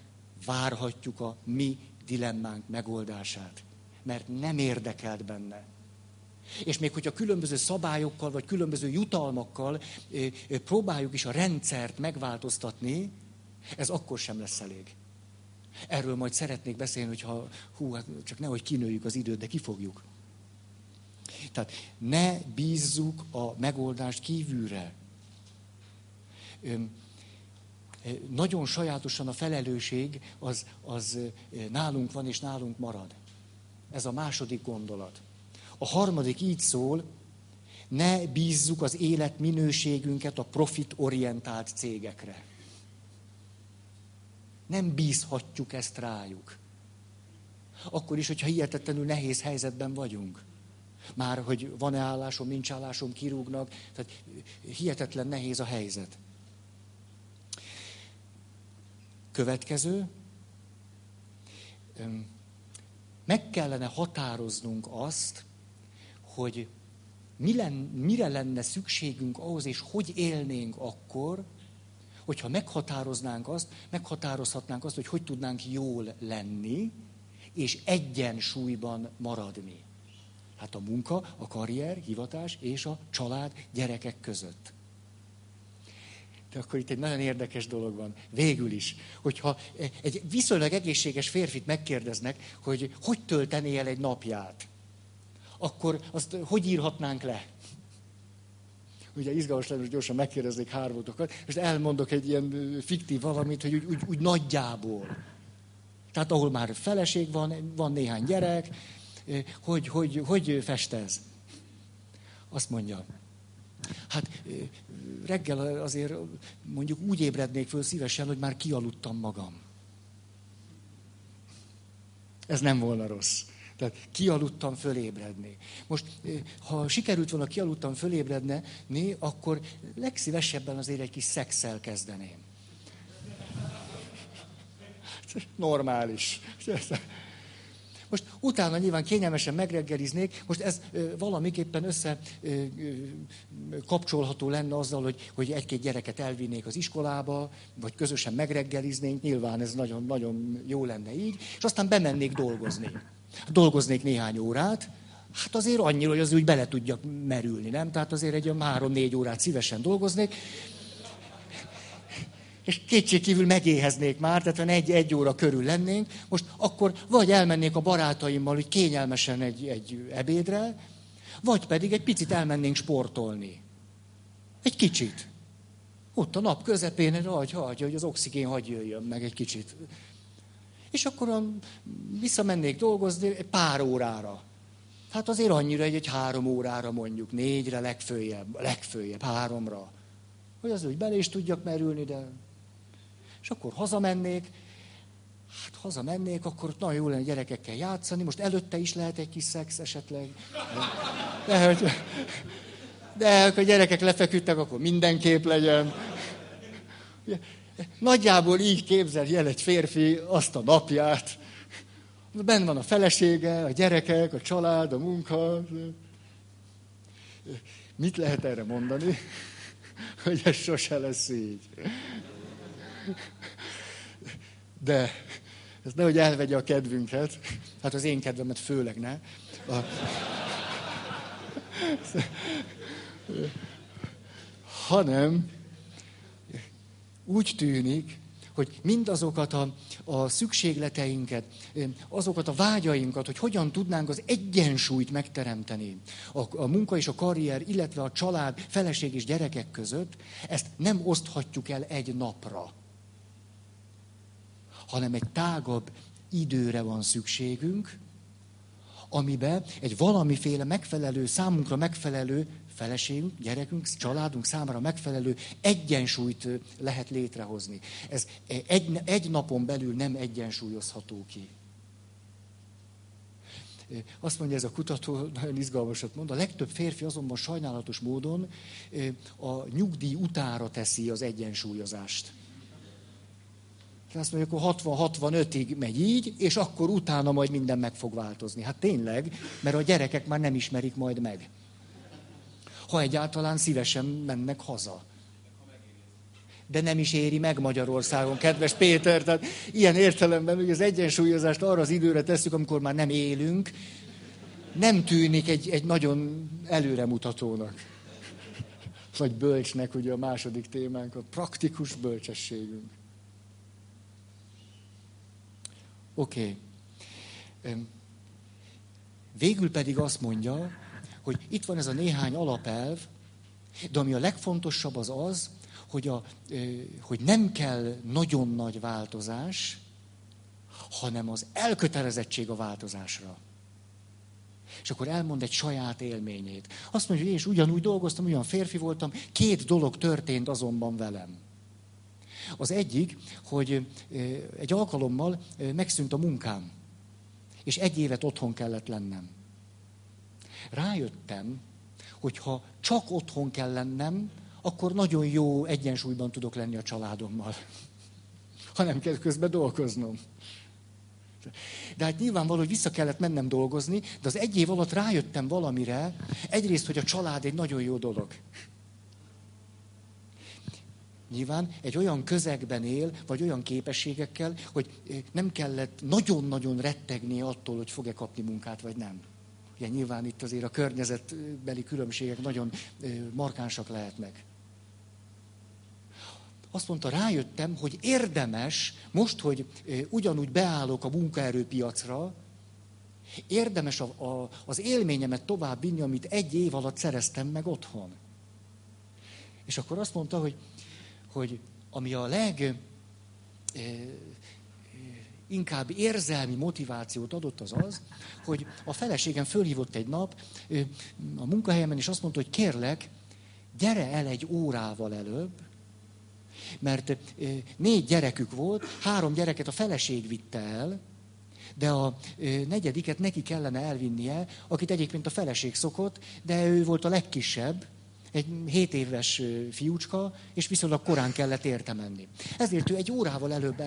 várhatjuk a mi dilemmánk megoldását. Mert nem érdekelt benne. És még hogyha különböző szabályokkal, vagy különböző jutalmakkal próbáljuk is a rendszert megváltoztatni, ez akkor sem lesz elég. Erről majd szeretnék beszélni, hogyha hú, hát csak nehogy kinőjük az időt, de kifogjuk. Tehát ne bízzuk a megoldást kívülre. Nagyon sajátosan a felelősség az, az nálunk van és nálunk marad. Ez a második gondolat. A harmadik így szól, ne bízzuk az életminőségünket a profitorientált cégekre. Nem bízhatjuk ezt rájuk. Akkor is, hogyha hihetetlenül nehéz helyzetben vagyunk. Már, hogy van-e állásom, nincs állásom, kirúgnak. Tehát hihetetlen nehéz a helyzet. Következő. Meg kellene határoznunk azt, hogy mi len, mire lenne szükségünk ahhoz, és hogy élnénk akkor, hogyha meghatároznánk azt, meghatározhatnánk azt, hogy hogy tudnánk jól lenni, és egyensúlyban maradni. Hát a munka, a karrier, hivatás és a család gyerekek között. De akkor itt egy nagyon érdekes dolog van. Végül is, hogyha egy viszonylag egészséges férfit megkérdeznek, hogy hogy töltené el egy napját, akkor azt hogy írhatnánk le? Ugye izgalmas lenne, hogy gyorsan megkérdeznék hármótokat, és elmondok egy ilyen fiktív valamit, hogy úgy, úgy, úgy nagyjából. Tehát ahol már feleség van, van néhány gyerek, hogy, hogy, hogy festez? Azt mondja, hát reggel azért mondjuk úgy ébrednék föl szívesen, hogy már kialudtam magam. Ez nem volna rossz. Tehát kialudtam fölébredni. Most, ha sikerült volna kialudtam fölébredni, akkor legszívesebben azért egy kis szexel kezdeném. Normális. Most utána nyilván kényelmesen megreggeliznék, most ez ö, valamiképpen össze ö, ö, kapcsolható lenne azzal, hogy, hogy egy-két gyereket elvinnék az iskolába, vagy közösen megreggeliznénk, nyilván ez nagyon-nagyon jó lenne így, és aztán bemennék dolgozni. Dolgoznék néhány órát, hát azért annyira, hogy az úgy bele tudjak merülni, nem? Tehát azért egy olyan három-négy órát szívesen dolgoznék, és kétségkívül megéheznék már, tehát egy, egy óra körül lennénk, most akkor vagy elmennék a barátaimmal, hogy kényelmesen egy, egy ebédre, vagy pedig egy picit elmennénk sportolni. Egy kicsit. Ott a nap közepén, hagy, hagy, hogy az oxigén hagy jöjjön meg egy kicsit. És akkor visszamennék dolgozni pár órára. Hát azért annyira egy, egy három órára mondjuk, négyre legfőjebb, legfőjebb, háromra. Hogy az úgy bele is tudjak merülni, de és akkor hazamennék, hát hazamennék, akkor nagyon jó lenne gyerekekkel játszani, most előtte is lehet egy kis szex esetleg. De, hogy, de ha a gyerekek lefeküdtek, akkor mindenképp legyen. Nagyjából így képzelj el egy férfi azt a napját. Ben van a felesége, a gyerekek, a család, a munka. Mit lehet erre mondani? Hogy ez sose lesz így. De ez nehogy elvegye a kedvünket, hát az én kedvemet főleg ne. A... Hanem úgy tűnik, hogy mindazokat a, a szükségleteinket, azokat a vágyainkat, hogy hogyan tudnánk az egyensúlyt megteremteni a, a munka és a karrier, illetve a család, feleség és gyerekek között, ezt nem oszthatjuk el egy napra hanem egy tágabb időre van szükségünk, amiben egy valamiféle megfelelő, számunkra megfelelő feleségünk, gyerekünk, családunk számára megfelelő egyensúlyt lehet létrehozni. Ez egy, egy napon belül nem egyensúlyozható ki. Azt mondja ez a kutató, nagyon izgalmasat mond, a legtöbb férfi azonban sajnálatos módon a nyugdíj utára teszi az egyensúlyozást. Azt mondja, akkor 60-65-ig megy így, és akkor utána majd minden meg fog változni. Hát tényleg, mert a gyerekek már nem ismerik majd meg. Ha egyáltalán szívesen mennek haza de nem is éri meg Magyarországon, kedves Péter. Tehát ilyen értelemben, hogy az egyensúlyozást arra az időre tesszük, amikor már nem élünk, nem tűnik egy, egy nagyon előremutatónak. Vagy bölcsnek, ugye a második témánk, a praktikus bölcsességünk. Oké. Okay. Végül pedig azt mondja, hogy itt van ez a néhány alapelv, de ami a legfontosabb az az, hogy, a, hogy nem kell nagyon nagy változás, hanem az elkötelezettség a változásra. És akkor elmond egy saját élményét. Azt mondja, hogy én is ugyanúgy dolgoztam, olyan férfi voltam, két dolog történt azonban velem. Az egyik, hogy egy alkalommal megszűnt a munkám, és egy évet otthon kellett lennem. Rájöttem, hogy ha csak otthon kell lennem, akkor nagyon jó egyensúlyban tudok lenni a családommal. Ha nem kell közben dolgoznom. De hát nyilvánvaló, hogy vissza kellett mennem dolgozni, de az egy év alatt rájöttem valamire, egyrészt, hogy a család egy nagyon jó dolog. Nyilván egy olyan közegben él, vagy olyan képességekkel, hogy nem kellett nagyon-nagyon rettegni attól, hogy fog-e kapni munkát, vagy nem. Ugye nyilván itt azért a környezetbeli különbségek nagyon markánsak lehetnek azt mondta, rájöttem, hogy érdemes, most, hogy ugyanúgy beállok a munkaerőpiacra, érdemes a, a, az élményemet tovább vinni, amit egy év alatt szereztem meg otthon. És akkor azt mondta, hogy, hogy ami a leg inkább érzelmi motivációt adott az az, hogy a feleségem fölhívott egy nap a munkahelyemen, és azt mondta, hogy kérlek, gyere el egy órával előbb, mert négy gyerekük volt, három gyereket a feleség vitte el, de a negyediket neki kellene elvinnie, akit egyébként a feleség szokott, de ő volt a legkisebb, egy 7 éves fiúcska, és viszonylag korán kellett érte menni. Ezért ő egy órával előbb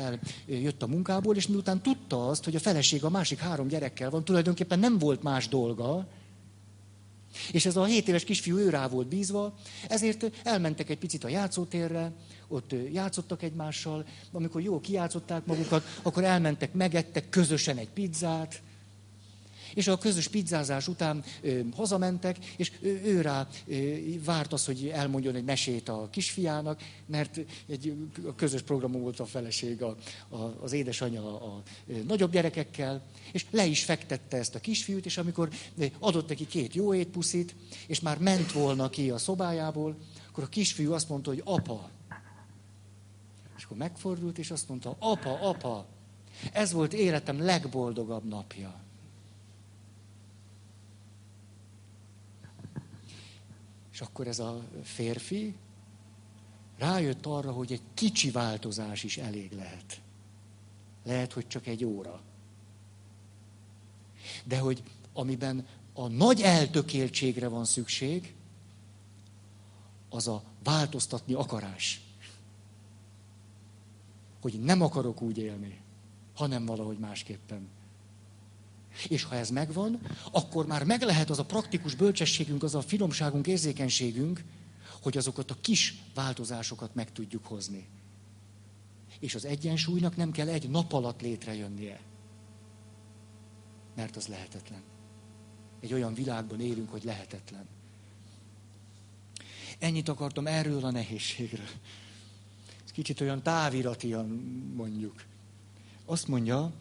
eljött a munkából, és miután tudta azt, hogy a feleség a másik három gyerekkel van, tulajdonképpen nem volt más dolga, és ez a 7 éves kisfiú ő volt bízva, ezért elmentek egy picit a játszótérre, ott játszottak egymással, amikor jó kijátszották magukat, akkor elmentek, megettek közösen egy pizzát, és a közös pizzázás után ö, hazamentek, és ő, ő rá ö, várt az, hogy elmondjon egy mesét a kisfiának, mert egy a közös programon volt a feleség, a, a, az édesanyja a, a, nagyobb gyerekekkel, és le is fektette ezt a kisfiút, és amikor adott neki két jó étpuszit, és már ment volna ki a szobájából, akkor a kisfiú azt mondta, hogy apa, akkor megfordult, és azt mondta, apa, apa, ez volt életem legboldogabb napja. És akkor ez a férfi rájött arra, hogy egy kicsi változás is elég lehet. Lehet, hogy csak egy óra. De hogy amiben a nagy eltökéltségre van szükség, az a változtatni akarás hogy nem akarok úgy élni, hanem valahogy másképpen. És ha ez megvan, akkor már meg lehet az a praktikus bölcsességünk, az a finomságunk, érzékenységünk, hogy azokat a kis változásokat meg tudjuk hozni. És az egyensúlynak nem kell egy nap alatt létrejönnie. Mert az lehetetlen. Egy olyan világban élünk, hogy lehetetlen. Ennyit akartam erről a nehézségről kicsit olyan táviratian mondjuk. Azt mondja,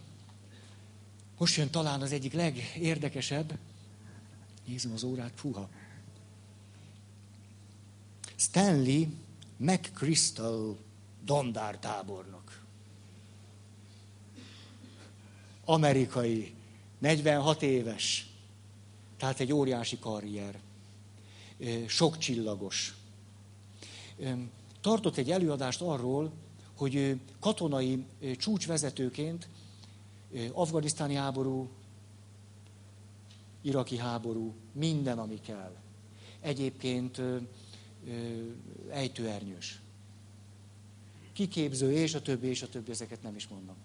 most jön talán az egyik legérdekesebb, nézem az órát, puha. Stanley McChrystal Dondár tábornok. Amerikai, 46 éves, tehát egy óriási karrier, sok csillagos tartott egy előadást arról, hogy katonai csúcsvezetőként, afganisztáni háború, iraki háború, minden, ami kell. Egyébként ö, ö, ejtőernyős. Kiképző, és a többi, és a többi, ezeket nem is mondom.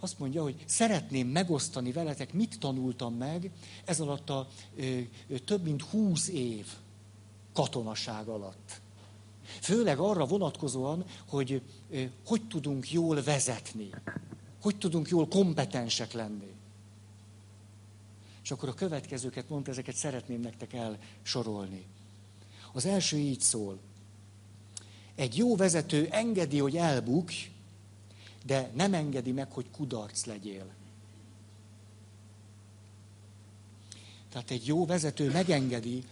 Azt mondja, hogy szeretném megosztani veletek, mit tanultam meg ez alatt a ö, ö, több mint húsz év katonaság alatt. Főleg arra vonatkozóan, hogy ö, hogy tudunk jól vezetni, hogy tudunk jól kompetensek lenni. És akkor a következőket mondta, ezeket szeretném nektek elsorolni. Az első így szól. Egy jó vezető engedi, hogy elbukj, de nem engedi meg, hogy kudarc legyél. Tehát egy jó vezető megengedi,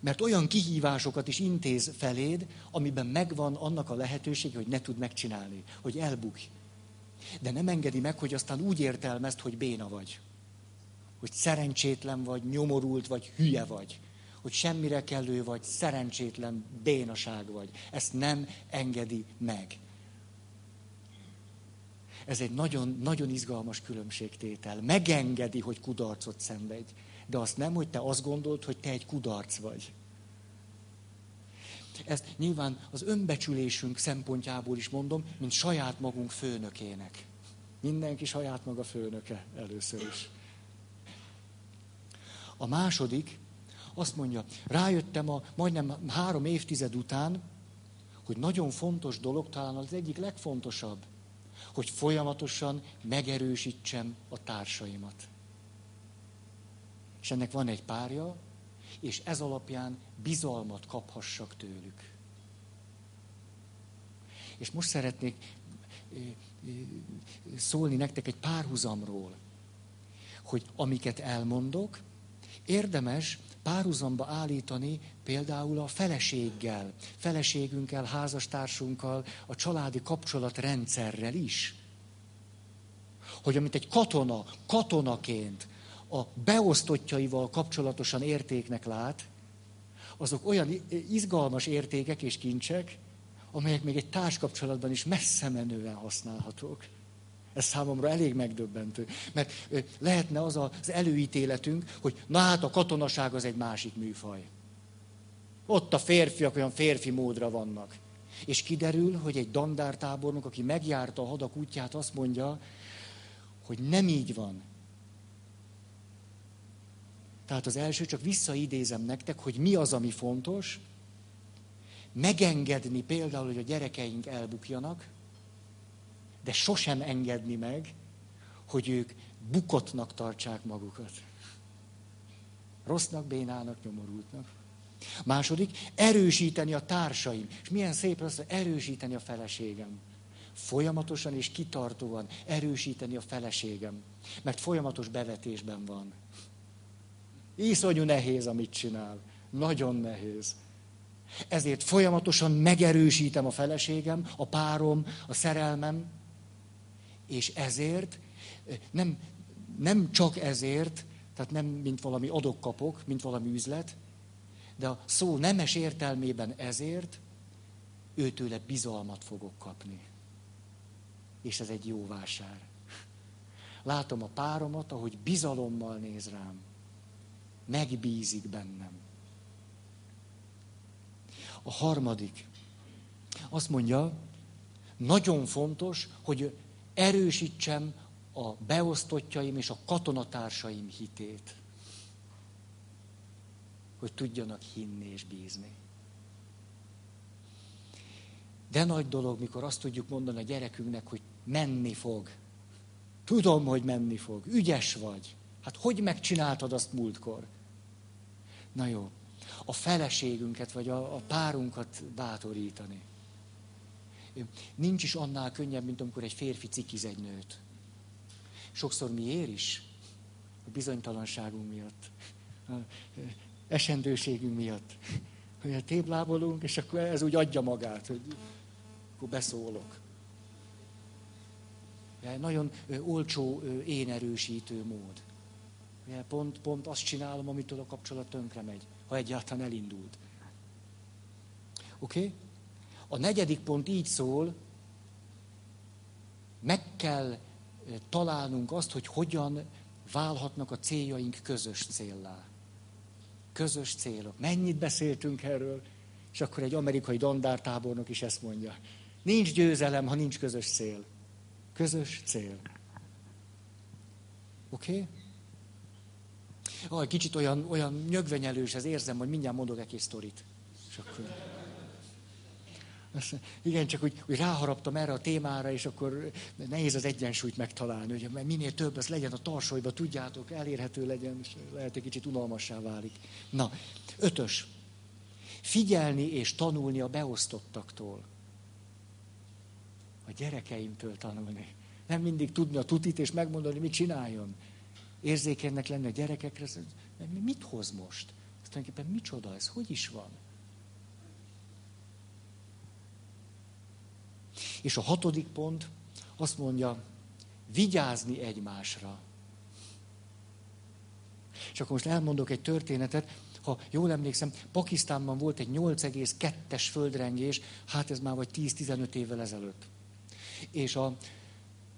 mert olyan kihívásokat is intéz feléd, amiben megvan annak a lehetőség, hogy ne tud megcsinálni, hogy elbukj. De nem engedi meg, hogy aztán úgy értelmezt, hogy béna vagy. Hogy szerencsétlen vagy, nyomorult vagy, hülye vagy. Hogy semmire kellő vagy, szerencsétlen, bénaság vagy. Ezt nem engedi meg. Ez egy nagyon, nagyon izgalmas különbségtétel. Megengedi, hogy kudarcot szenvedj, de azt nem, hogy te azt gondold, hogy te egy kudarc vagy. Ezt nyilván az önbecsülésünk szempontjából is mondom, mint saját magunk főnökének. Mindenki saját maga főnöke először is. A második azt mondja, rájöttem a majdnem három évtized után, hogy nagyon fontos dolog, talán az egyik legfontosabb, hogy folyamatosan megerősítsem a társaimat. És ennek van egy párja, és ez alapján bizalmat kaphassak tőlük. És most szeretnék szólni nektek egy párhuzamról, hogy amiket elmondok, érdemes párhuzamba állítani például a feleséggel, feleségünkkel, házastársunkkal, a családi kapcsolatrendszerrel is. Hogy amit egy katona, katonaként a beosztottjaival kapcsolatosan értéknek lát, azok olyan izgalmas értékek és kincsek, amelyek még egy társkapcsolatban is messze menően használhatók. Ez számomra elég megdöbbentő. Mert lehetne az az előítéletünk, hogy na hát a katonaság az egy másik műfaj. Ott a férfiak olyan férfi módra vannak. És kiderül, hogy egy dandártábornok, aki megjárta a hadak útját, azt mondja, hogy nem így van. Tehát az első, csak visszaidézem nektek, hogy mi az, ami fontos, megengedni például, hogy a gyerekeink elbukjanak, de sosem engedni meg, hogy ők bukottnak tartsák magukat. Rossznak, bénának, nyomorultnak. Második, erősíteni a társaim. És milyen szép az, erősíteni a feleségem. Folyamatosan és kitartóan erősíteni a feleségem. Mert folyamatos bevetésben van. Iszonyú nehéz, amit csinál. Nagyon nehéz. Ezért folyamatosan megerősítem a feleségem, a párom, a szerelmem, és ezért, nem, nem csak ezért, tehát nem mint valami adok-kapok, mint valami üzlet, de a szó nemes értelmében ezért őtőle bizalmat fogok kapni. És ez egy jó vásár. Látom a páromat, ahogy bizalommal néz rám. Megbízik bennem. A harmadik. Azt mondja, nagyon fontos, hogy erősítsem a beosztottjaim és a katonatársaim hitét. Hogy tudjanak hinni és bízni. De nagy dolog, mikor azt tudjuk mondani a gyerekünknek, hogy menni fog. Tudom, hogy menni fog. Ügyes vagy. Hát hogy megcsináltad azt múltkor? Na jó. A feleségünket, vagy a, a párunkat bátorítani. Nincs is annál könnyebb, mint amikor egy férfi cikiz egy nőt. Sokszor miért is? A bizonytalanságunk miatt. A esendőségünk miatt. Hogy téblábolunk, és akkor ez úgy adja magát, hogy akkor beszólok. Nagyon olcsó én erősítő mód. Pont, pont azt csinálom, amitől a kapcsolat tönkre megy, ha egyáltalán elindult. Oké? Okay? A negyedik pont így szól, meg kell találnunk azt, hogy hogyan válhatnak a céljaink közös céllá. Közös célok. Mennyit beszéltünk erről? És akkor egy amerikai dandártábornok is ezt mondja. Nincs győzelem, ha nincs közös cél. Közös cél. Oké? Okay? Ah, kicsit olyan, olyan nyögvenyelős, ez érzem, hogy mindjárt mondok egy kis sztorit. És akkor... Igen, csak úgy, úgy ráharaptam erre a témára, és akkor nehéz az egyensúlyt megtalálni, hogy mert minél több, az legyen a tarsolyba, tudjátok, elérhető legyen, és lehet, egy kicsit unalmassá válik. Na, ötös. Figyelni és tanulni a beosztottaktól. A gyerekeimtől tanulni. Nem mindig tudni a tutit, és megmondani, mit csináljon. Érzékenynek lenni a gyerekekre. Mit hoz most? Ez tulajdonképpen micsoda ez? Hogy is van? És a hatodik pont azt mondja, vigyázni egymásra. És akkor most elmondok egy történetet, ha jól emlékszem, Pakisztánban volt egy 8,2-es földrengés, hát ez már vagy 10-15 évvel ezelőtt. És a,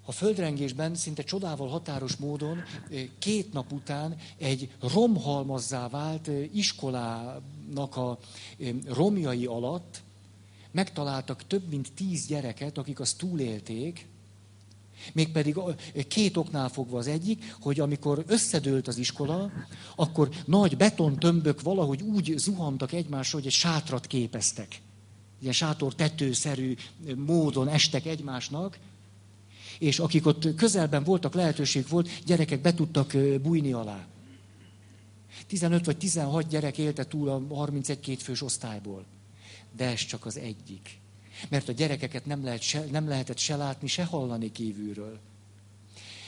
a földrengésben szinte csodával határos módon két nap után egy romhalmazzá vált iskolának a romjai alatt megtaláltak több mint tíz gyereket, akik azt túlélték, Mégpedig két oknál fogva az egyik, hogy amikor összedőlt az iskola, akkor nagy betontömbök valahogy úgy zuhantak egymásra, hogy egy sátrat képeztek. Ilyen sátor tetőszerű módon estek egymásnak, és akik ott közelben voltak, lehetőség volt, gyerekek be tudtak bújni alá. 15 vagy 16 gyerek élte túl a 31-2 fős osztályból de ez csak az egyik. Mert a gyerekeket nem, lehet se, nem lehetett se látni, se hallani kívülről.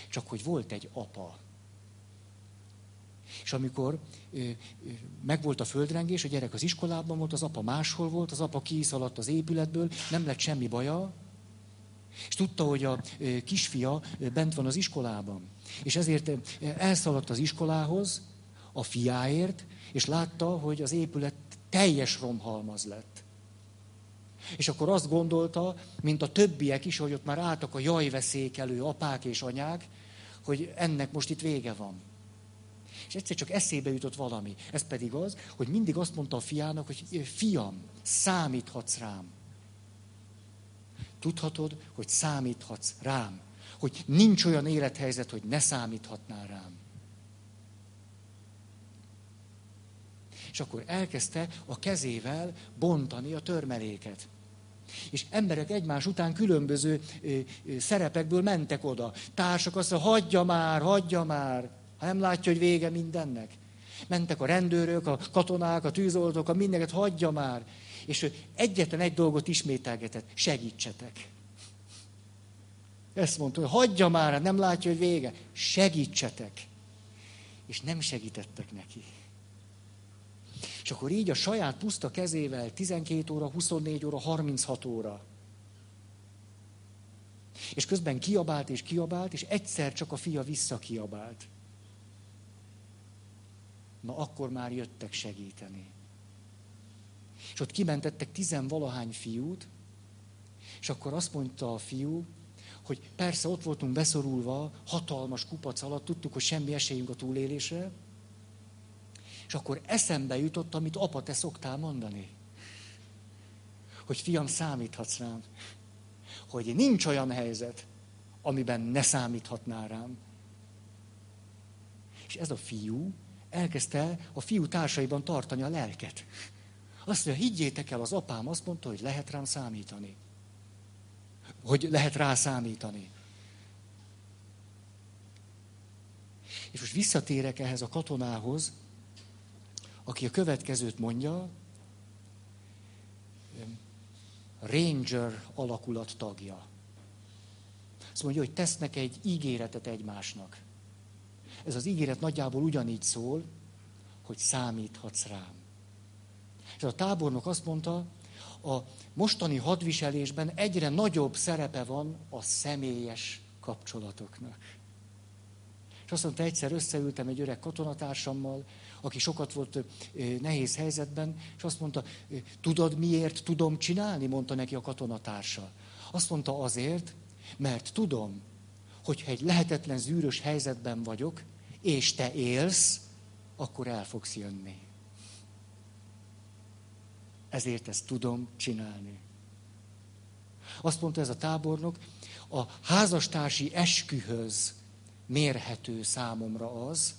Csak hogy volt egy apa. És amikor megvolt a földrengés, a gyerek az iskolában volt, az apa máshol volt, az apa kiszaladt az épületből, nem lett semmi baja, és tudta, hogy a kisfia bent van az iskolában. És ezért elszaladt az iskolához a fiáért, és látta, hogy az épület teljes romhalmaz lett. És akkor azt gondolta, mint a többiek is, hogy ott már álltak a jajveszékelő apák és anyák, hogy ennek most itt vége van. És egyszer csak eszébe jutott valami. Ez pedig az, hogy mindig azt mondta a fiának, hogy fiam, számíthatsz rám. Tudhatod, hogy számíthatsz rám. Hogy nincs olyan élethelyzet, hogy ne számíthatnál rám. És akkor elkezdte a kezével bontani a törmeléket. És emberek egymás után különböző szerepekből mentek oda. Társak azt mondja, hagyja már, hagyja már. Ha nem látja, hogy vége mindennek. Mentek a rendőrök, a katonák, a tűzoltók, a mindenket, hagyja már. És ő egyetlen egy dolgot ismételgetett, segítsetek. Ezt mondta, hogy hagyja már, nem látja, hogy vége. Segítsetek. És nem segítettek neki. És akkor így a saját puszta kezével 12 óra, 24 óra, 36 óra. És közben kiabált és kiabált, és egyszer csak a fia visszakiabált. Na akkor már jöttek segíteni. És ott kimentettek tizenvalahány fiút, és akkor azt mondta a fiú, hogy persze ott voltunk beszorulva, hatalmas kupac alatt, tudtuk, hogy semmi esélyünk a túlélésre, és akkor eszembe jutott, amit apa, te szoktál mondani. Hogy fiam, számíthatsz rám. Hogy nincs olyan helyzet, amiben ne számíthatnál rám. És ez a fiú elkezdte a fiú társaiban tartani a lelket. Azt mondja, higgyétek el, az apám azt mondta, hogy lehet rám számítani. Hogy lehet rá számítani. És most visszatérek ehhez a katonához, aki a következőt mondja, Ranger alakulat tagja. Azt mondja, hogy tesznek egy ígéretet egymásnak. Ez az ígéret nagyjából ugyanígy szól, hogy számíthatsz rám. És a tábornok azt mondta, a mostani hadviselésben egyre nagyobb szerepe van a személyes kapcsolatoknak. És azt mondta, egyszer összeültem egy öreg katonatársammal, aki sokat volt nehéz helyzetben, és azt mondta, tudod miért tudom csinálni, mondta neki a katonatársa. Azt mondta azért, mert tudom, hogyha egy lehetetlen zűrös helyzetben vagyok, és te élsz, akkor el fogsz jönni. Ezért ezt tudom csinálni. Azt mondta ez a tábornok, a házastársi eskühöz mérhető számomra az,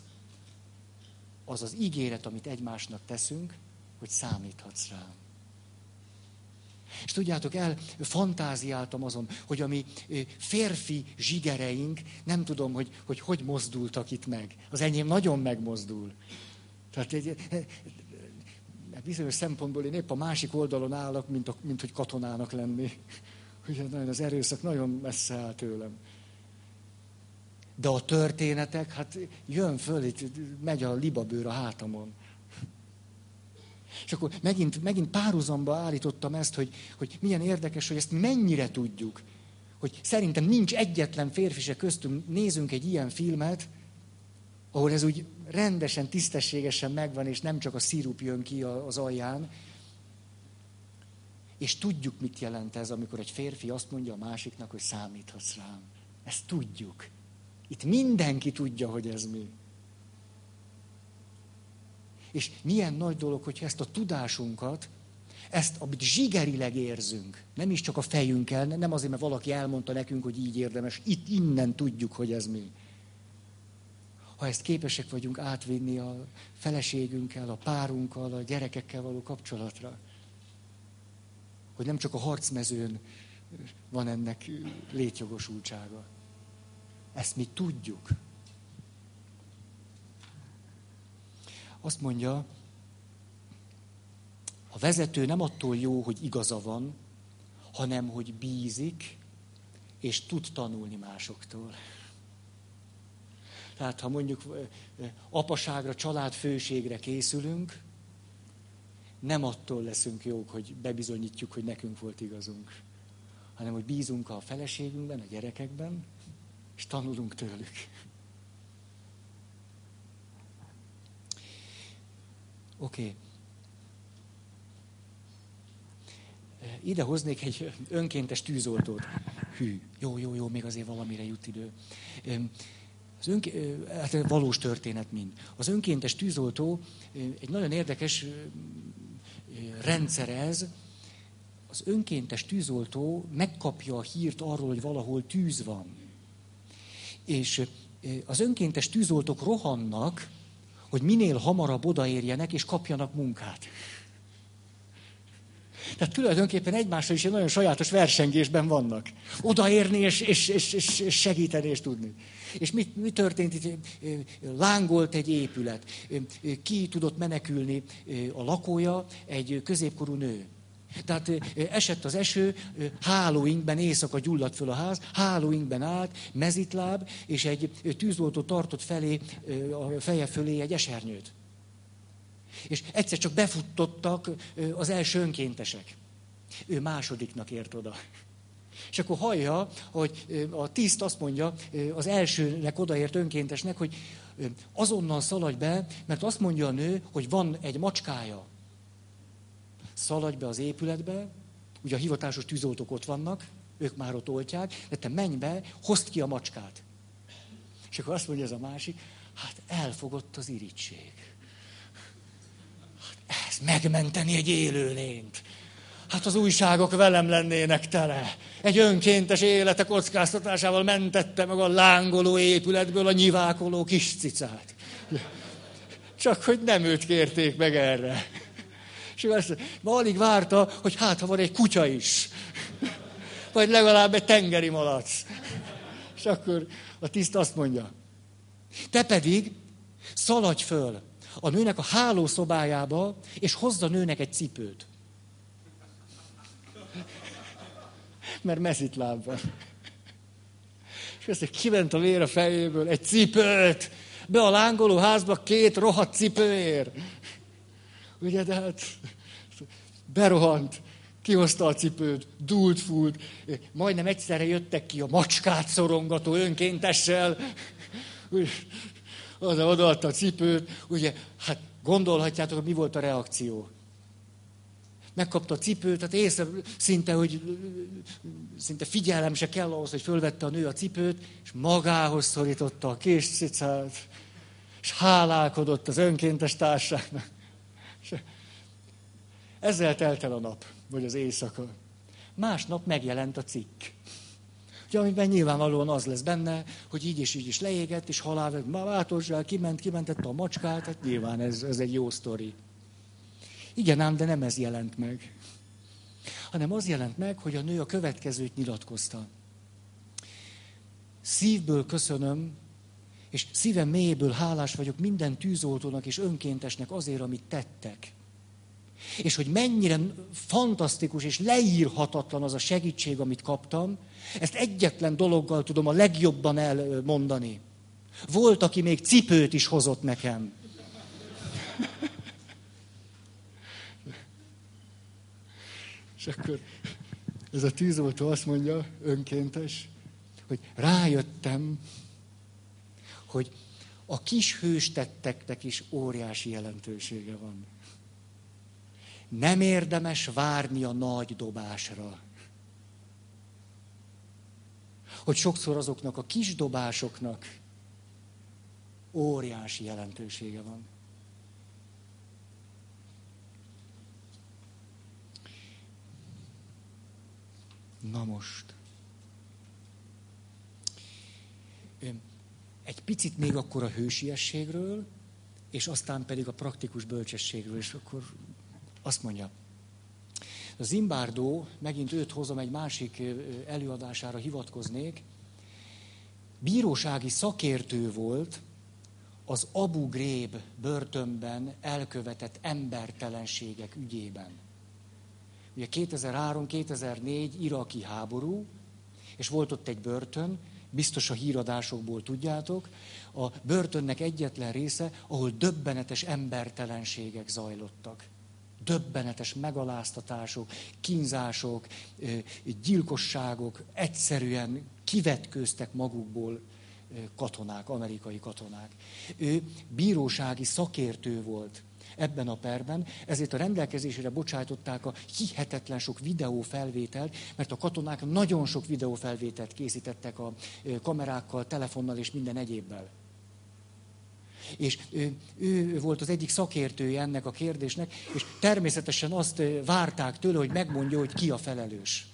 az az ígéret, amit egymásnak teszünk, hogy számíthatsz rám. És tudjátok, el fantáziáltam azon, hogy a mi férfi zsigereink, nem tudom, hogy hogy, hogy mozdultak itt meg. Az enyém nagyon megmozdul. Tehát egy, bizonyos szempontból én épp a másik oldalon állok, mint, a, mint hogy katonának lenni. Ugye nagyon az erőszak nagyon messze áll tőlem. De a történetek, hát jön föl, itt megy a libabőr a hátamon. És akkor megint, megint párhuzamba állítottam ezt, hogy, hogy milyen érdekes, hogy ezt mennyire tudjuk. Hogy szerintem nincs egyetlen férfi se köztünk, nézünk egy ilyen filmet, ahol ez úgy rendesen, tisztességesen megvan, és nem csak a szirup jön ki az alján. És tudjuk, mit jelent ez, amikor egy férfi azt mondja a másiknak, hogy számíthatsz rám. Ezt tudjuk. Itt mindenki tudja, hogy ez mi. És milyen nagy dolog, hogyha ezt a tudásunkat, ezt, amit zsigerileg érzünk, nem is csak a fejünkkel, nem azért, mert valaki elmondta nekünk, hogy így érdemes, itt innen tudjuk, hogy ez mi. Ha ezt képesek vagyunk átvinni a feleségünkkel, a párunkkal, a gyerekekkel való kapcsolatra, hogy nem csak a harcmezőn van ennek létjogosultsága. Ezt mi tudjuk. Azt mondja, a vezető nem attól jó, hogy igaza van, hanem hogy bízik, és tud tanulni másoktól. Tehát ha mondjuk apaságra, családfőségre készülünk, nem attól leszünk jók, hogy bebizonyítjuk, hogy nekünk volt igazunk, hanem hogy bízunk a feleségünkben, a gyerekekben, és tanulunk tőlük. Oké. Okay. Ide hoznék egy önkéntes tűzoltót. Hű, jó, jó, jó, még azért valamire jut idő. Az ön, hát valós történet mind. Az önkéntes tűzoltó egy nagyon érdekes rendszer ez. Az önkéntes tűzoltó megkapja a hírt arról, hogy valahol tűz van. És az önkéntes tűzoltók rohannak, hogy minél hamarabb odaérjenek és kapjanak munkát. Tehát tulajdonképpen egymással is egy nagyon sajátos versengésben vannak. Odaérni és, és, és, és segíteni és tudni. És mi, mi történt itt? Lángolt egy épület. Ki tudott menekülni a lakója? Egy középkorú nő. Tehát esett az eső, hálóinkben éjszaka gyulladt föl a ház, hálóinkben állt, mezitláb, és egy tűzoltó tartott felé, a feje fölé egy esernyőt. És egyszer csak befuttottak az első önkéntesek. Ő másodiknak ért oda. És akkor hallja, hogy a tiszt azt mondja az elsőnek odaért önkéntesnek, hogy azonnal szaladj be, mert azt mondja a nő, hogy van egy macskája. Szaladj be az épületbe, ugye a hivatásos tűzoltók ott vannak, ők már ott oltják, de te menj be, hozd ki a macskát. És akkor azt mondja ez a másik, hát elfogott az irítség. Hát ez megmenteni egy élőlényt. Hát az újságok velem lennének tele. Egy önkéntes élete kockáztatásával mentette meg a lángoló épületből a nyivákoló kis cicát. Csak hogy nem őt kérték meg erre. És azt ma alig várta, hogy hát, ha van egy kutya is. Vagy legalább egy tengeri malac. És akkor a tiszt azt mondja, te pedig szaladj föl a nőnek a hálószobájába, és hozd a nőnek egy cipőt. Mert mezitláb van. És azt kiment a vér a fejéből, egy cipőt, be a lángoló házba két rohadt cipőért. Ugye, de hát berohant, kihozta a cipőt, dúlt, fúlt, majdnem egyszerre jöttek ki a macskát szorongató önkéntessel, az odaadta a cipőt, ugye, hát gondolhatjátok, mi volt a reakció. Megkapta a cipőt, tehát észre szinte, hogy szinte figyelem se kell ahhoz, hogy fölvette a nő a cipőt, és magához szorította a kés cicát, És hálálkodott az önkéntes társának. Ezzel telt el a nap, vagy az éjszaka. Másnap megjelent a cikk. Ugye, amiben nyilvánvalóan az lesz benne, hogy így és így is leégett, és halál, bátorzsál, kiment, kimentette a macskát, hát nyilván ez, ez egy jó sztori. Igen ám, de nem ez jelent meg. Hanem az jelent meg, hogy a nő a következőt nyilatkozta. Szívből köszönöm, és szívem mélyéből hálás vagyok minden tűzoltónak és önkéntesnek azért, amit tettek. És hogy mennyire fantasztikus és leírhatatlan az a segítség, amit kaptam, ezt egyetlen dologgal tudom a legjobban elmondani. Volt, aki még cipőt is hozott nekem. És akkor ez a tűzoltó azt mondja, önkéntes, hogy rájöttem, hogy a kis hőstetteknek is óriási jelentősége van. Nem érdemes várni a nagy dobásra. Hogy sokszor azoknak a kis dobásoknak óriási jelentősége van. Na most. Egy picit még akkor a hősiességről, és aztán pedig a praktikus bölcsességről, és akkor azt mondja, Zimbardo, megint őt hozom egy másik előadására hivatkoznék, bírósági szakértő volt az Abu Ghraib börtönben elkövetett embertelenségek ügyében. Ugye 2003-2004 iraki háború, és volt ott egy börtön, biztos a híradásokból tudjátok, a börtönnek egyetlen része, ahol döbbenetes embertelenségek zajlottak. Döbbenetes megaláztatások, kínzások, gyilkosságok, egyszerűen kivetkőztek magukból katonák, amerikai katonák. Ő bírósági szakértő volt ebben a perben, ezért a rendelkezésére bocsájtották a hihetetlen sok videófelvételt, mert a katonák nagyon sok videófelvételt készítettek a kamerákkal, telefonnal és minden egyébbel. És ő, ő volt az egyik szakértője ennek a kérdésnek, és természetesen azt várták tőle, hogy megmondja, hogy ki a felelős.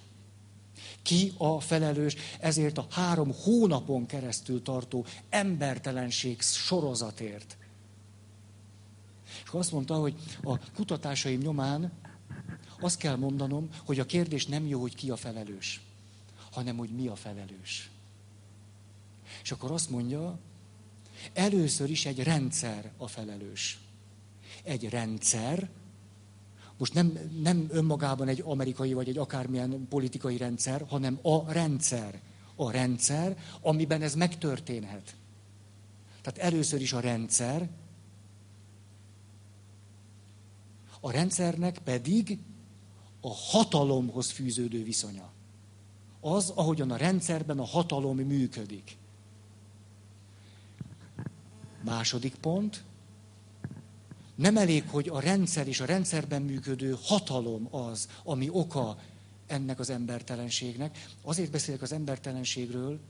Ki a felelős ezért a három hónapon keresztül tartó embertelenség sorozatért. És azt mondta, hogy a kutatásaim nyomán azt kell mondanom, hogy a kérdés nem jó, hogy ki a felelős, hanem hogy mi a felelős. És akkor azt mondja, először is egy rendszer a felelős. Egy rendszer, most nem, nem önmagában egy amerikai vagy egy akármilyen politikai rendszer, hanem a rendszer. A rendszer, amiben ez megtörténhet. Tehát először is a rendszer, a rendszernek pedig a hatalomhoz fűződő viszonya. Az, ahogyan a rendszerben a hatalom működik. Második pont. Nem elég, hogy a rendszer és a rendszerben működő hatalom az, ami oka ennek az embertelenségnek. Azért beszélek az embertelenségről,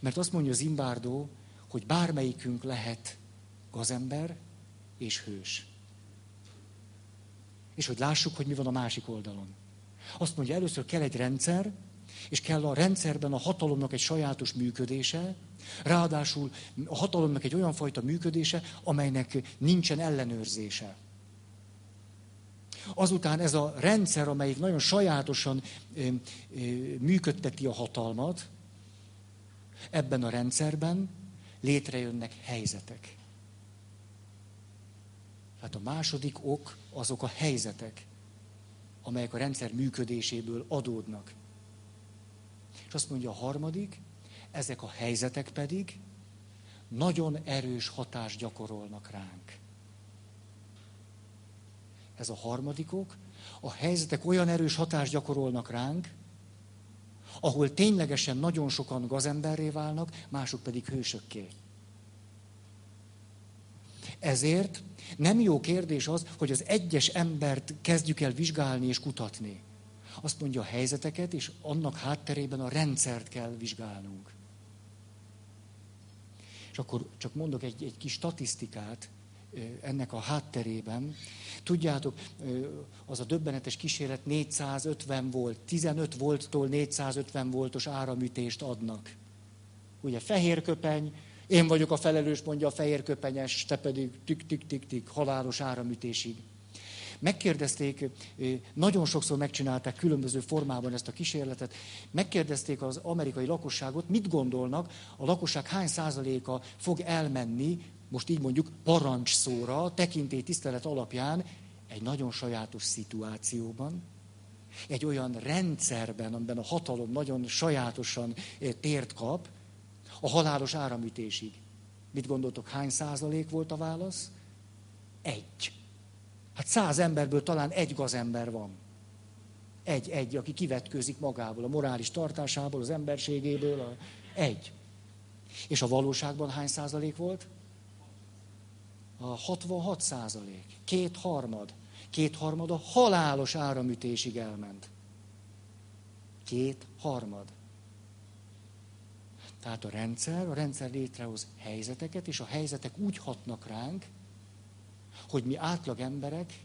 mert azt mondja Zimbárdó, hogy bármelyikünk lehet gazember és hős. És hogy lássuk, hogy mi van a másik oldalon. Azt mondja, először kell egy rendszer, és kell a rendszerben a hatalomnak egy sajátos működése, ráadásul a hatalomnak egy olyan fajta működése, amelynek nincsen ellenőrzése. Azután ez a rendszer, amelyik nagyon sajátosan ö, ö, működteti a hatalmat, ebben a rendszerben létrejönnek helyzetek. Hát a második ok azok a helyzetek, amelyek a rendszer működéséből adódnak. És azt mondja a harmadik, ezek a helyzetek pedig nagyon erős hatást gyakorolnak ránk. Ez a harmadikok. A helyzetek olyan erős hatást gyakorolnak ránk, ahol ténylegesen nagyon sokan gazemberré válnak, mások pedig hősökké. Ezért nem jó kérdés az, hogy az egyes embert kezdjük el vizsgálni és kutatni. Azt mondja a helyzeteket, és annak hátterében a rendszert kell vizsgálnunk. És akkor csak mondok egy, egy kis statisztikát ennek a hátterében. Tudjátok, az a döbbenetes kísérlet 450 volt, 15 volttól 450 voltos áramütést adnak. Ugye fehér köpeny, én vagyok a felelős, mondja a fehér köpenyes, te pedig tik-tik-tik-tik, halálos áramütésig. Megkérdezték, nagyon sokszor megcsinálták különböző formában ezt a kísérletet, megkérdezték az amerikai lakosságot, mit gondolnak, a lakosság hány százaléka fog elmenni, most így mondjuk parancsszóra, tekintély tisztelet alapján egy nagyon sajátos szituációban, egy olyan rendszerben, amiben a hatalom nagyon sajátosan tért kap, a halálos áramütésig. Mit gondoltok, hány százalék volt a válasz? Egy. Hát száz emberből talán egy gazember van. Egy, egy, aki kivetkőzik magából, a morális tartásából, az emberségéből. A... Egy. És a valóságban hány százalék volt? A 66 százalék. Két harmad. Két harmad a halálos áramütésig elment. Két harmad. Tehát a rendszer, a rendszer létrehoz helyzeteket, és a helyzetek úgy hatnak ránk, hogy mi átlag emberek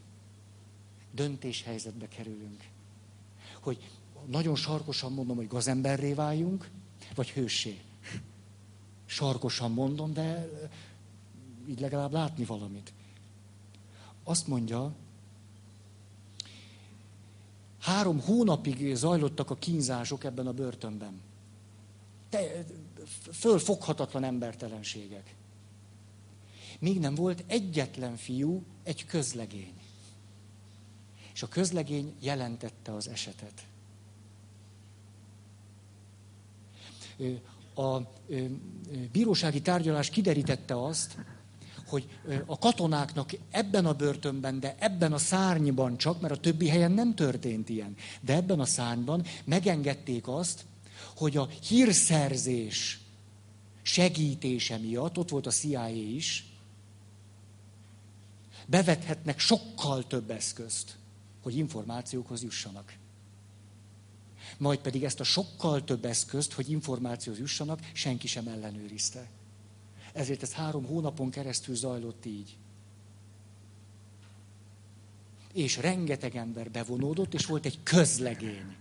döntéshelyzetbe kerülünk. Hogy nagyon sarkosan mondom, hogy gazemberré váljunk, vagy hőssé. Sarkosan mondom, de így legalább látni valamit. Azt mondja, három hónapig zajlottak a kínzások ebben a börtönben. Te, fölfoghatatlan embertelenségek. Míg nem volt egyetlen fiú, egy közlegény. És a közlegény jelentette az esetet. A bírósági tárgyalás kiderítette azt, hogy a katonáknak ebben a börtönben, de ebben a szárnyban csak, mert a többi helyen nem történt ilyen, de ebben a szárnyban megengedték azt, hogy a hírszerzés segítése miatt, ott volt a CIA is, bevethetnek sokkal több eszközt, hogy információkhoz jussanak. Majd pedig ezt a sokkal több eszközt, hogy információhoz jussanak, senki sem ellenőrizte. Ezért ez három hónapon keresztül zajlott így. És rengeteg ember bevonódott, és volt egy közlegény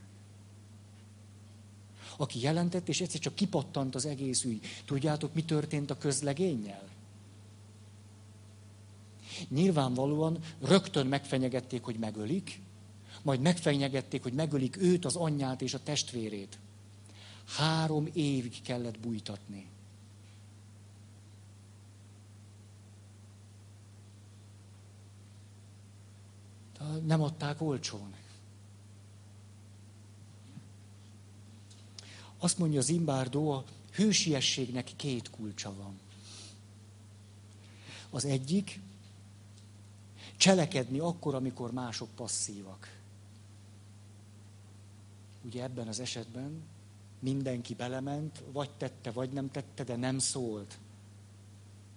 aki jelentett, és egyszer csak kipattant az egész ügy. Tudjátok, mi történt a közlegénnyel? Nyilvánvalóan rögtön megfenyegették, hogy megölik, majd megfenyegették, hogy megölik őt, az anyját és a testvérét. Három évig kellett bújtatni. Nem adták olcsón. Azt mondja az Imbárdó, a hősiességnek két kulcsa van. Az egyik, cselekedni akkor, amikor mások passzívak. Ugye ebben az esetben mindenki belement, vagy tette, vagy nem tette, de nem szólt.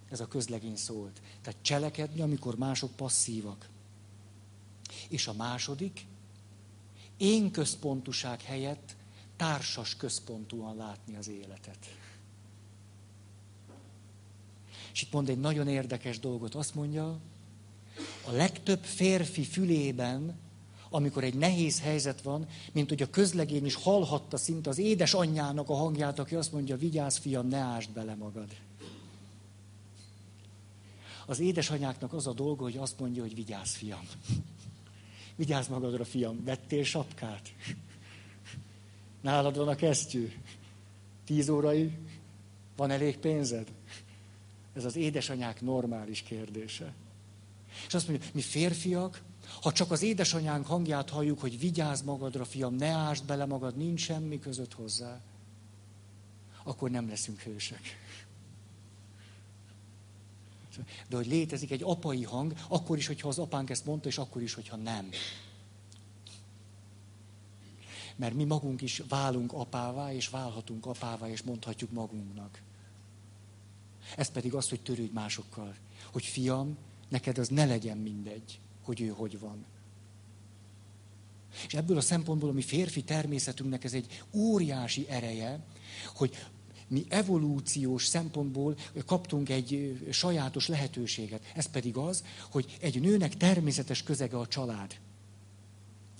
Ez a közlegény szólt. Tehát cselekedni, amikor mások passzívak. És a második, én központuság helyett társas központúan látni az életet. És itt mond egy nagyon érdekes dolgot. Azt mondja, a legtöbb férfi fülében, amikor egy nehéz helyzet van, mint hogy a közlegény is hallhatta szinte az édes anyjának a hangját, aki azt mondja, vigyázz fiam, ne ásd bele magad. Az édesanyáknak az a dolga, hogy azt mondja, hogy vigyázz fiam. Vigyázz magadra, fiam, vettél sapkát. Nálad van a kesztyű. Tíz órai, van elég pénzed? Ez az édesanyák normális kérdése. És azt mondja, mi férfiak, ha csak az édesanyánk hangját halljuk, hogy vigyázz magadra, fiam, ne ásd bele magad, nincs semmi között hozzá, akkor nem leszünk hősek. De hogy létezik egy apai hang, akkor is, hogyha az apánk ezt mondta, és akkor is, hogyha nem mert mi magunk is válunk apává, és válhatunk apává, és mondhatjuk magunknak. Ez pedig az, hogy törődj másokkal. Hogy fiam, neked az ne legyen mindegy, hogy ő hogy van. És ebből a szempontból a mi férfi természetünknek ez egy óriási ereje, hogy mi evolúciós szempontból kaptunk egy sajátos lehetőséget. Ez pedig az, hogy egy nőnek természetes közege a család.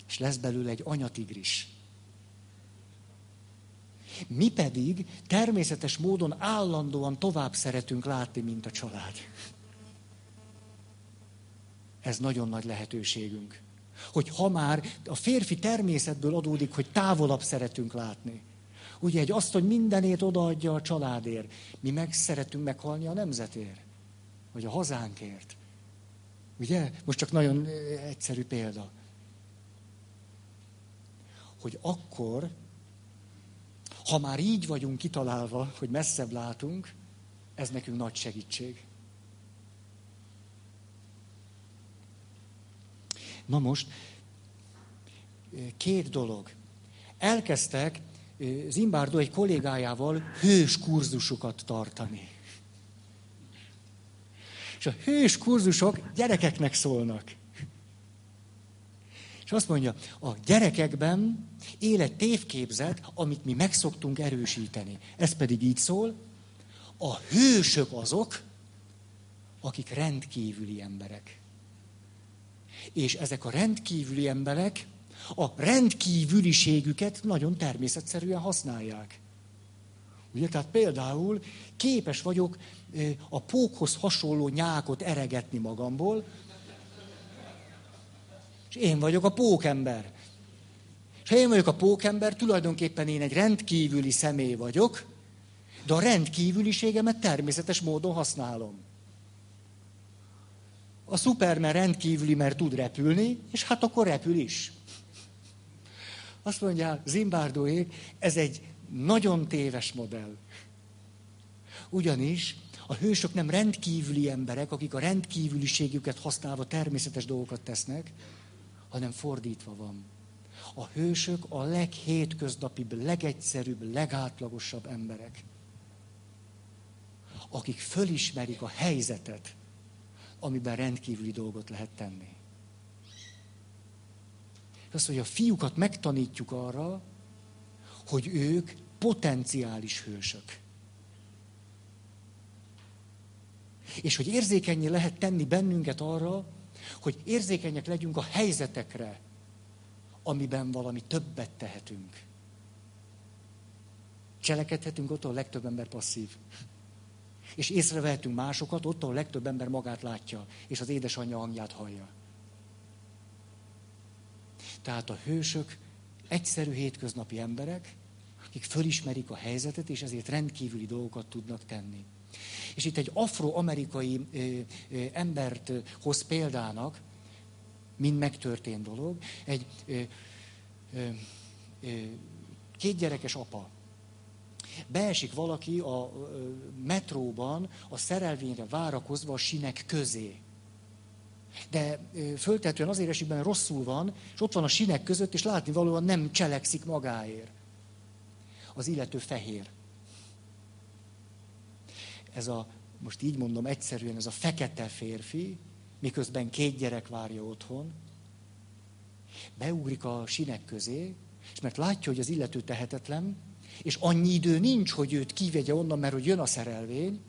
És lesz belőle egy anyatigris. Mi pedig természetes módon állandóan tovább szeretünk látni, mint a család. Ez nagyon nagy lehetőségünk. Hogy ha már a férfi természetből adódik, hogy távolabb szeretünk látni. Ugye egy asszony mindenét odaadja a családért. Mi meg szeretünk meghalni a nemzetért. Vagy a hazánkért. Ugye? Most csak nagyon egyszerű példa. Hogy akkor, ha már így vagyunk kitalálva, hogy messzebb látunk, ez nekünk nagy segítség. Na most, két dolog. Elkezdtek Zimbardo egy kollégájával hős kurzusokat tartani. És a hős kurzusok gyerekeknek szólnak. És azt mondja, a gyerekekben élet tévképzet, amit mi megszoktunk erősíteni. Ez pedig így szól, a hősök azok, akik rendkívüli emberek. És ezek a rendkívüli emberek a rendkívüliségüket nagyon természetszerűen használják. Ugye, tehát például képes vagyok a pókhoz hasonló nyákot eregetni magamból, és én vagyok a pókember. És ha én vagyok a pókember, tulajdonképpen én egy rendkívüli személy vagyok, de a rendkívüliségemet természetes módon használom. A Superman rendkívüli, mert tud repülni, és hát akkor repül is. Azt mondja Zimbardoék, ez egy nagyon téves modell. Ugyanis a hősök nem rendkívüli emberek, akik a rendkívüliségüket használva természetes dolgokat tesznek, hanem fordítva van. A hősök a leghétköznapibb, legegyszerűbb, legátlagosabb emberek, akik fölismerik a helyzetet, amiben rendkívüli dolgot lehet tenni. Azt mondja, a fiúkat megtanítjuk arra, hogy ők potenciális hősök. És hogy érzékenyé lehet tenni bennünket arra, hogy érzékenyek legyünk a helyzetekre, amiben valami többet tehetünk. Cselekedhetünk ott, a legtöbb ember passzív. És észrevehetünk másokat ott, ahol legtöbb ember magát látja, és az édesanyja hangját hallja. Tehát a hősök egyszerű hétköznapi emberek, akik fölismerik a helyzetet, és ezért rendkívüli dolgokat tudnak tenni. És itt egy afroamerikai embert hoz példának, mind megtörtént dolog, egy ö, ö, ö, két gyerekes apa. Beesik valaki a metróban a szerelvényre várakozva a sinek közé. De föltetően azért esik benne rosszul van, és ott van a sinek között, és látni valóan nem cselekszik magáért. Az illető fehér. Ez a, most így mondom egyszerűen, ez a fekete férfi, miközben két gyerek várja otthon, beugrik a sinek közé, és mert látja, hogy az illető tehetetlen, és annyi idő nincs, hogy őt kivegye onnan, mert hogy jön a szerelvény,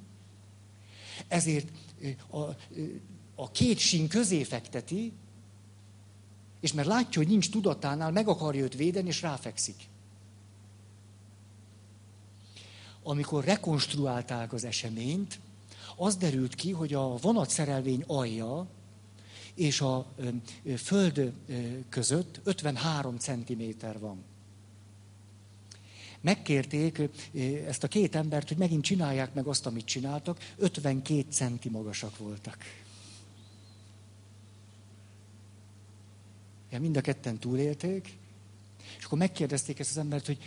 ezért a, a két sín közé fekteti, és mert látja, hogy nincs tudatánál, meg akarja őt védeni, és ráfekszik. Amikor rekonstruálták az eseményt, az derült ki, hogy a vonatszerelvény alja és a föld között 53 cm van. Megkérték ezt a két embert, hogy megint csinálják meg azt, amit csináltak, 52 centi magasak voltak. Ja, mind a ketten túlélték, és akkor megkérdezték ezt az embert, hogy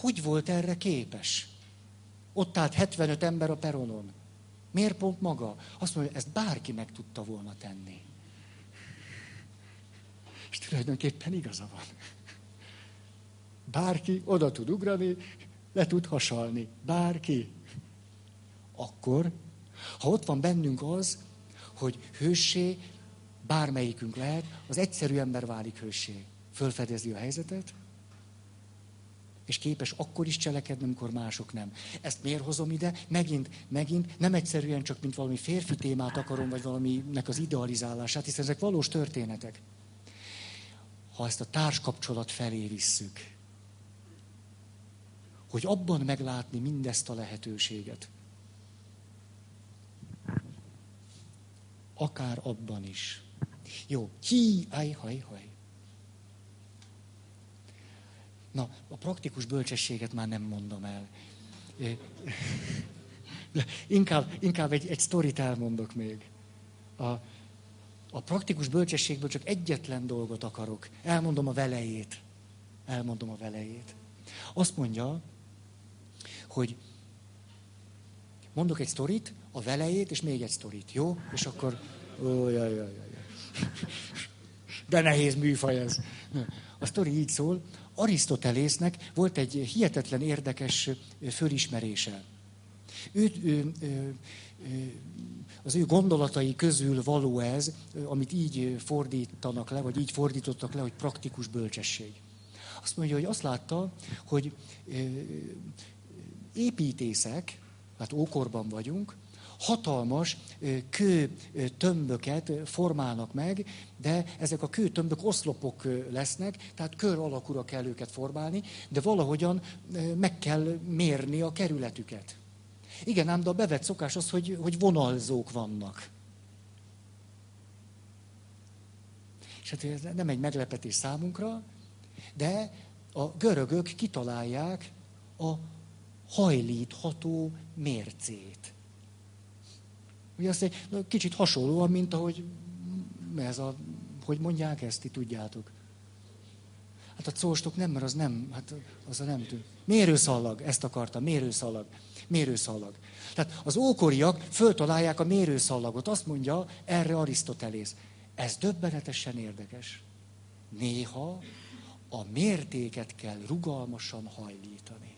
hogy volt erre képes? Ott állt 75 ember a peronon. Miért pont maga? Azt mondja, ezt bárki meg tudta volna tenni. És tulajdonképpen igaza van. Bárki oda tud ugrani, le tud hasalni. Bárki. Akkor, ha ott van bennünk az, hogy hőssé bármelyikünk lehet, az egyszerű ember válik hőssé. Fölfedezi a helyzetet, És képes akkor is cselekedni, amikor mások nem. Ezt miért hozom ide? Megint, megint nem egyszerűen csak, mint valami férfi témát akarom, vagy valaminek az idealizálását, hiszen ezek valós történetek. Ha ezt a társkapcsolat felé visszük, hogy abban meglátni mindezt a lehetőséget. Akár abban is. Jó, hi, aj, haj, haj. Na, a praktikus bölcsességet már nem mondom el. Inkább, inkább egy, egy sztorit elmondok még. A, a praktikus bölcsességből csak egyetlen dolgot akarok. Elmondom a velejét. Elmondom a velejét. Azt mondja, hogy mondok egy sztorit, a velejét, és még egy sztorit, jó? És akkor... Ó, jaj, jaj, jaj. De nehéz műfaj ez. A sztori így szól, Arisztotelésznek volt egy hihetetlen érdekes fölismerése. Ő, ő, ő, az ő gondolatai közül való ez, amit így fordítanak le, vagy így fordítottak le, hogy praktikus bölcsesség. Azt mondja, hogy azt látta, hogy építészek, hát ókorban vagyunk, hatalmas kő tömböket formálnak meg, de ezek a kőtömbök oszlopok lesznek, tehát kör alakúra kell őket formálni, de valahogyan meg kell mérni a kerületüket. Igen, ám de a bevett szokás az, hogy, hogy vonalzók vannak. És hát ez nem egy meglepetés számunkra, de a görögök kitalálják a hajlítható mércét. Ugye azt egy kicsit hasonlóan, mint ahogy ez a, hogy mondják ezt, ti tudjátok. Hát a szóstok nem, mert az nem, hát az a nem tud. Mérőszalag, ezt akartam, mérőszalag. Mérőszalag. Tehát az ókoriak föltalálják a mérőszalagot. Azt mondja erre Arisztotelész. Ez döbbenetesen érdekes. Néha a mértéket kell rugalmasan hajlítani.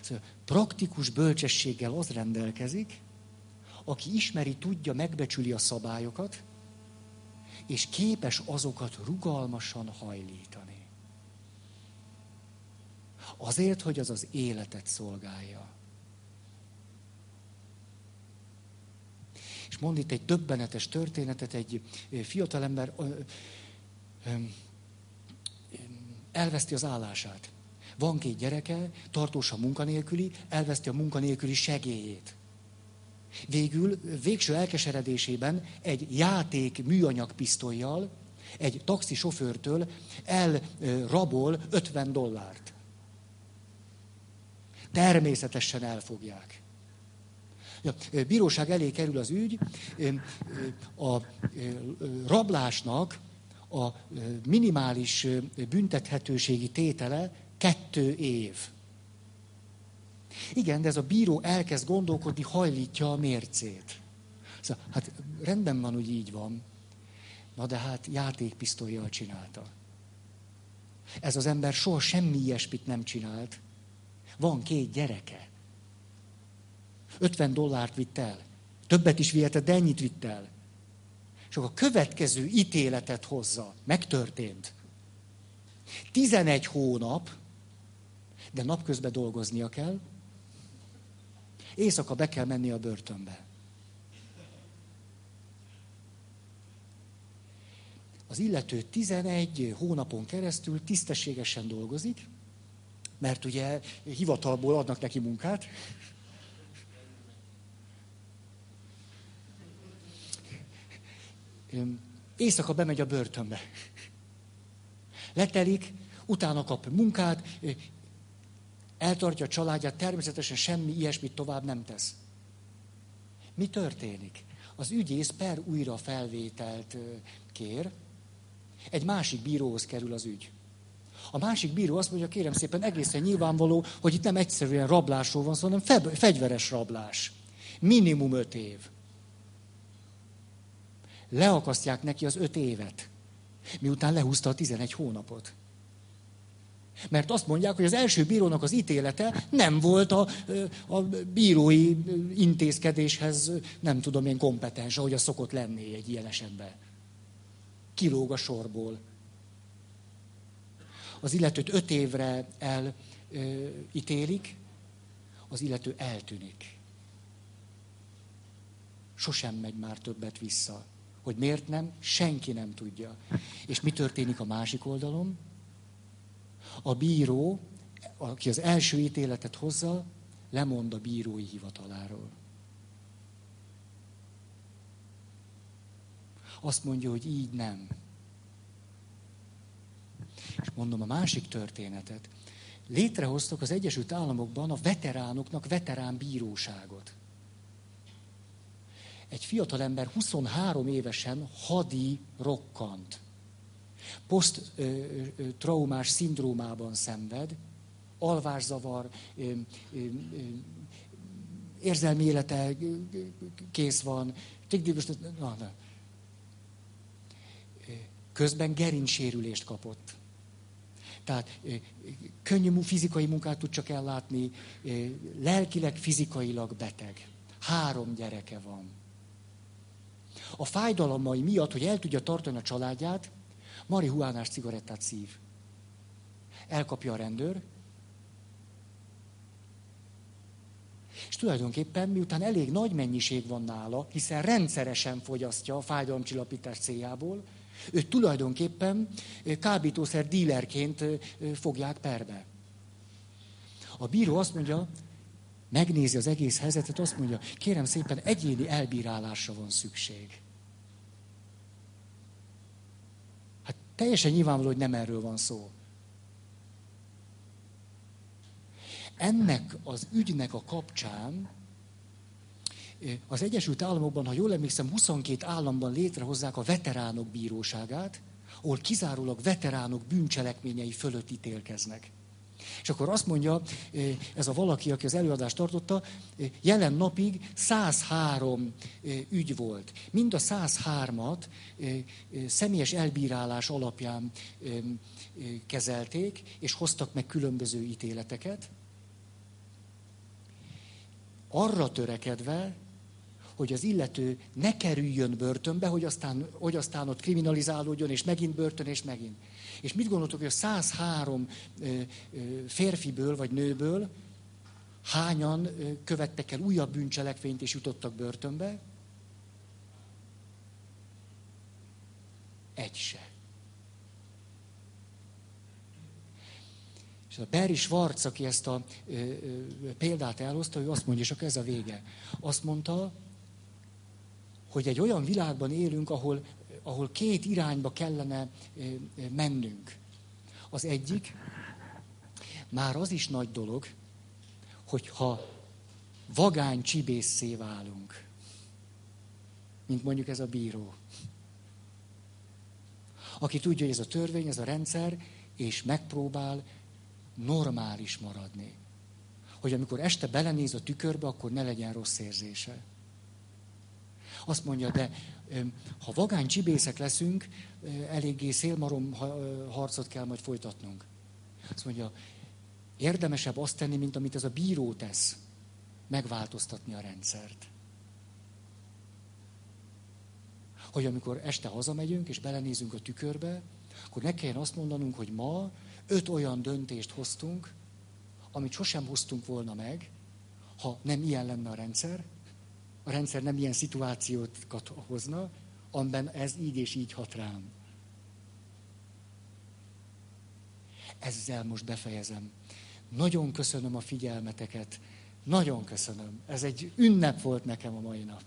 Szóval praktikus bölcsességgel az rendelkezik, aki ismeri, tudja, megbecsüli a szabályokat, és képes azokat rugalmasan hajlítani. Azért, hogy az az életet szolgálja. És mond itt egy döbbenetes történetet, egy fiatalember elveszti az állását. Van két gyereke, tartósan munkanélküli, elveszti a munkanélküli segélyét. Végül, végső elkeseredésében egy játék műanyag pisztolyjal, egy taxi sofőrtől elrabol 50 dollárt. Természetesen elfogják. Ja, bíróság elé kerül az ügy, a rablásnak a minimális büntethetőségi tétele Kettő év. Igen, de ez a bíró elkezd gondolkodni, hajlítja a mércét. Szóval, hát rendben van, hogy így van. Na de hát játékpisztolyjal csinálta. Ez az ember soha semmi ilyesmit nem csinált. Van két gyereke. 50 dollárt vitt el. Többet is vihetett, de ennyit vitt el. És akkor a következő ítéletet hozza. Megtörtént. 11 hónap, de napközben dolgoznia kell, éjszaka be kell menni a börtönbe. Az illető 11 hónapon keresztül tisztességesen dolgozik, mert ugye hivatalból adnak neki munkát. Éjszaka bemegy a börtönbe. Letelik, utána kap munkát, eltartja a családját, természetesen semmi ilyesmit tovább nem tesz. Mi történik? Az ügyész per újra felvételt kér, egy másik bíróhoz kerül az ügy. A másik bíró azt mondja, kérem szépen, egészen nyilvánvaló, hogy itt nem egyszerűen rablásról van szó, hanem fe- fegyveres rablás. Minimum öt év. Leakasztják neki az öt évet, miután lehúzta a tizenegy hónapot. Mert azt mondják, hogy az első bírónak az ítélete nem volt a, a bírói intézkedéshez, nem tudom én, kompetens, ahogy az szokott lenni egy ilyen esetben. Kilóg a sorból. az illetőt öt évre elítélik, az illető eltűnik. Sosem megy már többet vissza. Hogy miért nem, senki nem tudja. És mi történik a másik oldalon? A bíró, aki az első ítéletet hozza, lemond a bírói hivataláról. Azt mondja, hogy így nem. És mondom a másik történetet. Létrehoztak az Egyesült Államokban a veteránoknak veterán bíróságot. Egy fiatalember 23 évesen hadi rokkant. Poszttraumás szindrómában szenved, alvászavar, érzelmi élete kész van, na, na. közben gerincsérülést kapott. Tehát könnyű fizikai munkát tud csak ellátni, lelkileg, fizikailag beteg. Három gyereke van. A fájdalmai miatt, hogy el tudja tartani a családját, marihuánás cigarettát szív. Elkapja a rendőr, és tulajdonképpen miután elég nagy mennyiség van nála, hiszen rendszeresen fogyasztja a fájdalomcsillapítás céljából, őt tulajdonképpen kábítószer dílerként fogják perbe. A bíró azt mondja, megnézi az egész helyzetet, azt mondja, kérem szépen, egyéni elbírálásra van szükség. Hát teljesen nyilvánvaló, hogy nem erről van szó. Ennek az ügynek a kapcsán az Egyesült Államokban, ha jól emlékszem, 22 államban létrehozzák a veteránok bíróságát, ahol kizárólag veteránok bűncselekményei fölött ítélkeznek. És akkor azt mondja, ez a valaki, aki az előadást tartotta, jelen napig 103 ügy volt. Mind a 103-at személyes elbírálás alapján kezelték, és hoztak meg különböző ítéleteket. Arra törekedve, hogy az illető ne kerüljön börtönbe, hogy aztán, hogy aztán ott kriminalizálódjon, és megint börtön, és megint. És mit gondoltok, hogy a 103 férfiből vagy nőből hányan követtek el újabb bűncselekvényt és jutottak börtönbe? Egy se. És a Barry Schwarz, aki ezt a ö, ö, példát elhozta, ő azt mondja, és akkor ez a vége. Azt mondta, hogy egy olyan világban élünk, ahol, ahol két irányba kellene mennünk. Az egyik, már az is nagy dolog, hogyha vagány csibészé válunk, mint mondjuk ez a bíró. Aki tudja, hogy ez a törvény, ez a rendszer, és megpróbál normális maradni. Hogy amikor este belenéz a tükörbe, akkor ne legyen rossz érzése. Azt mondja, de ha vagány csibészek leszünk, eléggé szélmarom harcot kell majd folytatnunk. Azt mondja, érdemesebb azt tenni, mint amit ez a bíró tesz, megváltoztatni a rendszert. Hogy amikor este hazamegyünk, és belenézünk a tükörbe, akkor ne kelljen azt mondanunk, hogy ma öt olyan döntést hoztunk, amit sosem hoztunk volna meg, ha nem ilyen lenne a rendszer, a rendszer nem ilyen szituációkat hozna, amiben ez így és így hat rám. Ezzel most befejezem. Nagyon köszönöm a figyelmeteket. Nagyon köszönöm. Ez egy ünnep volt nekem a mai nap.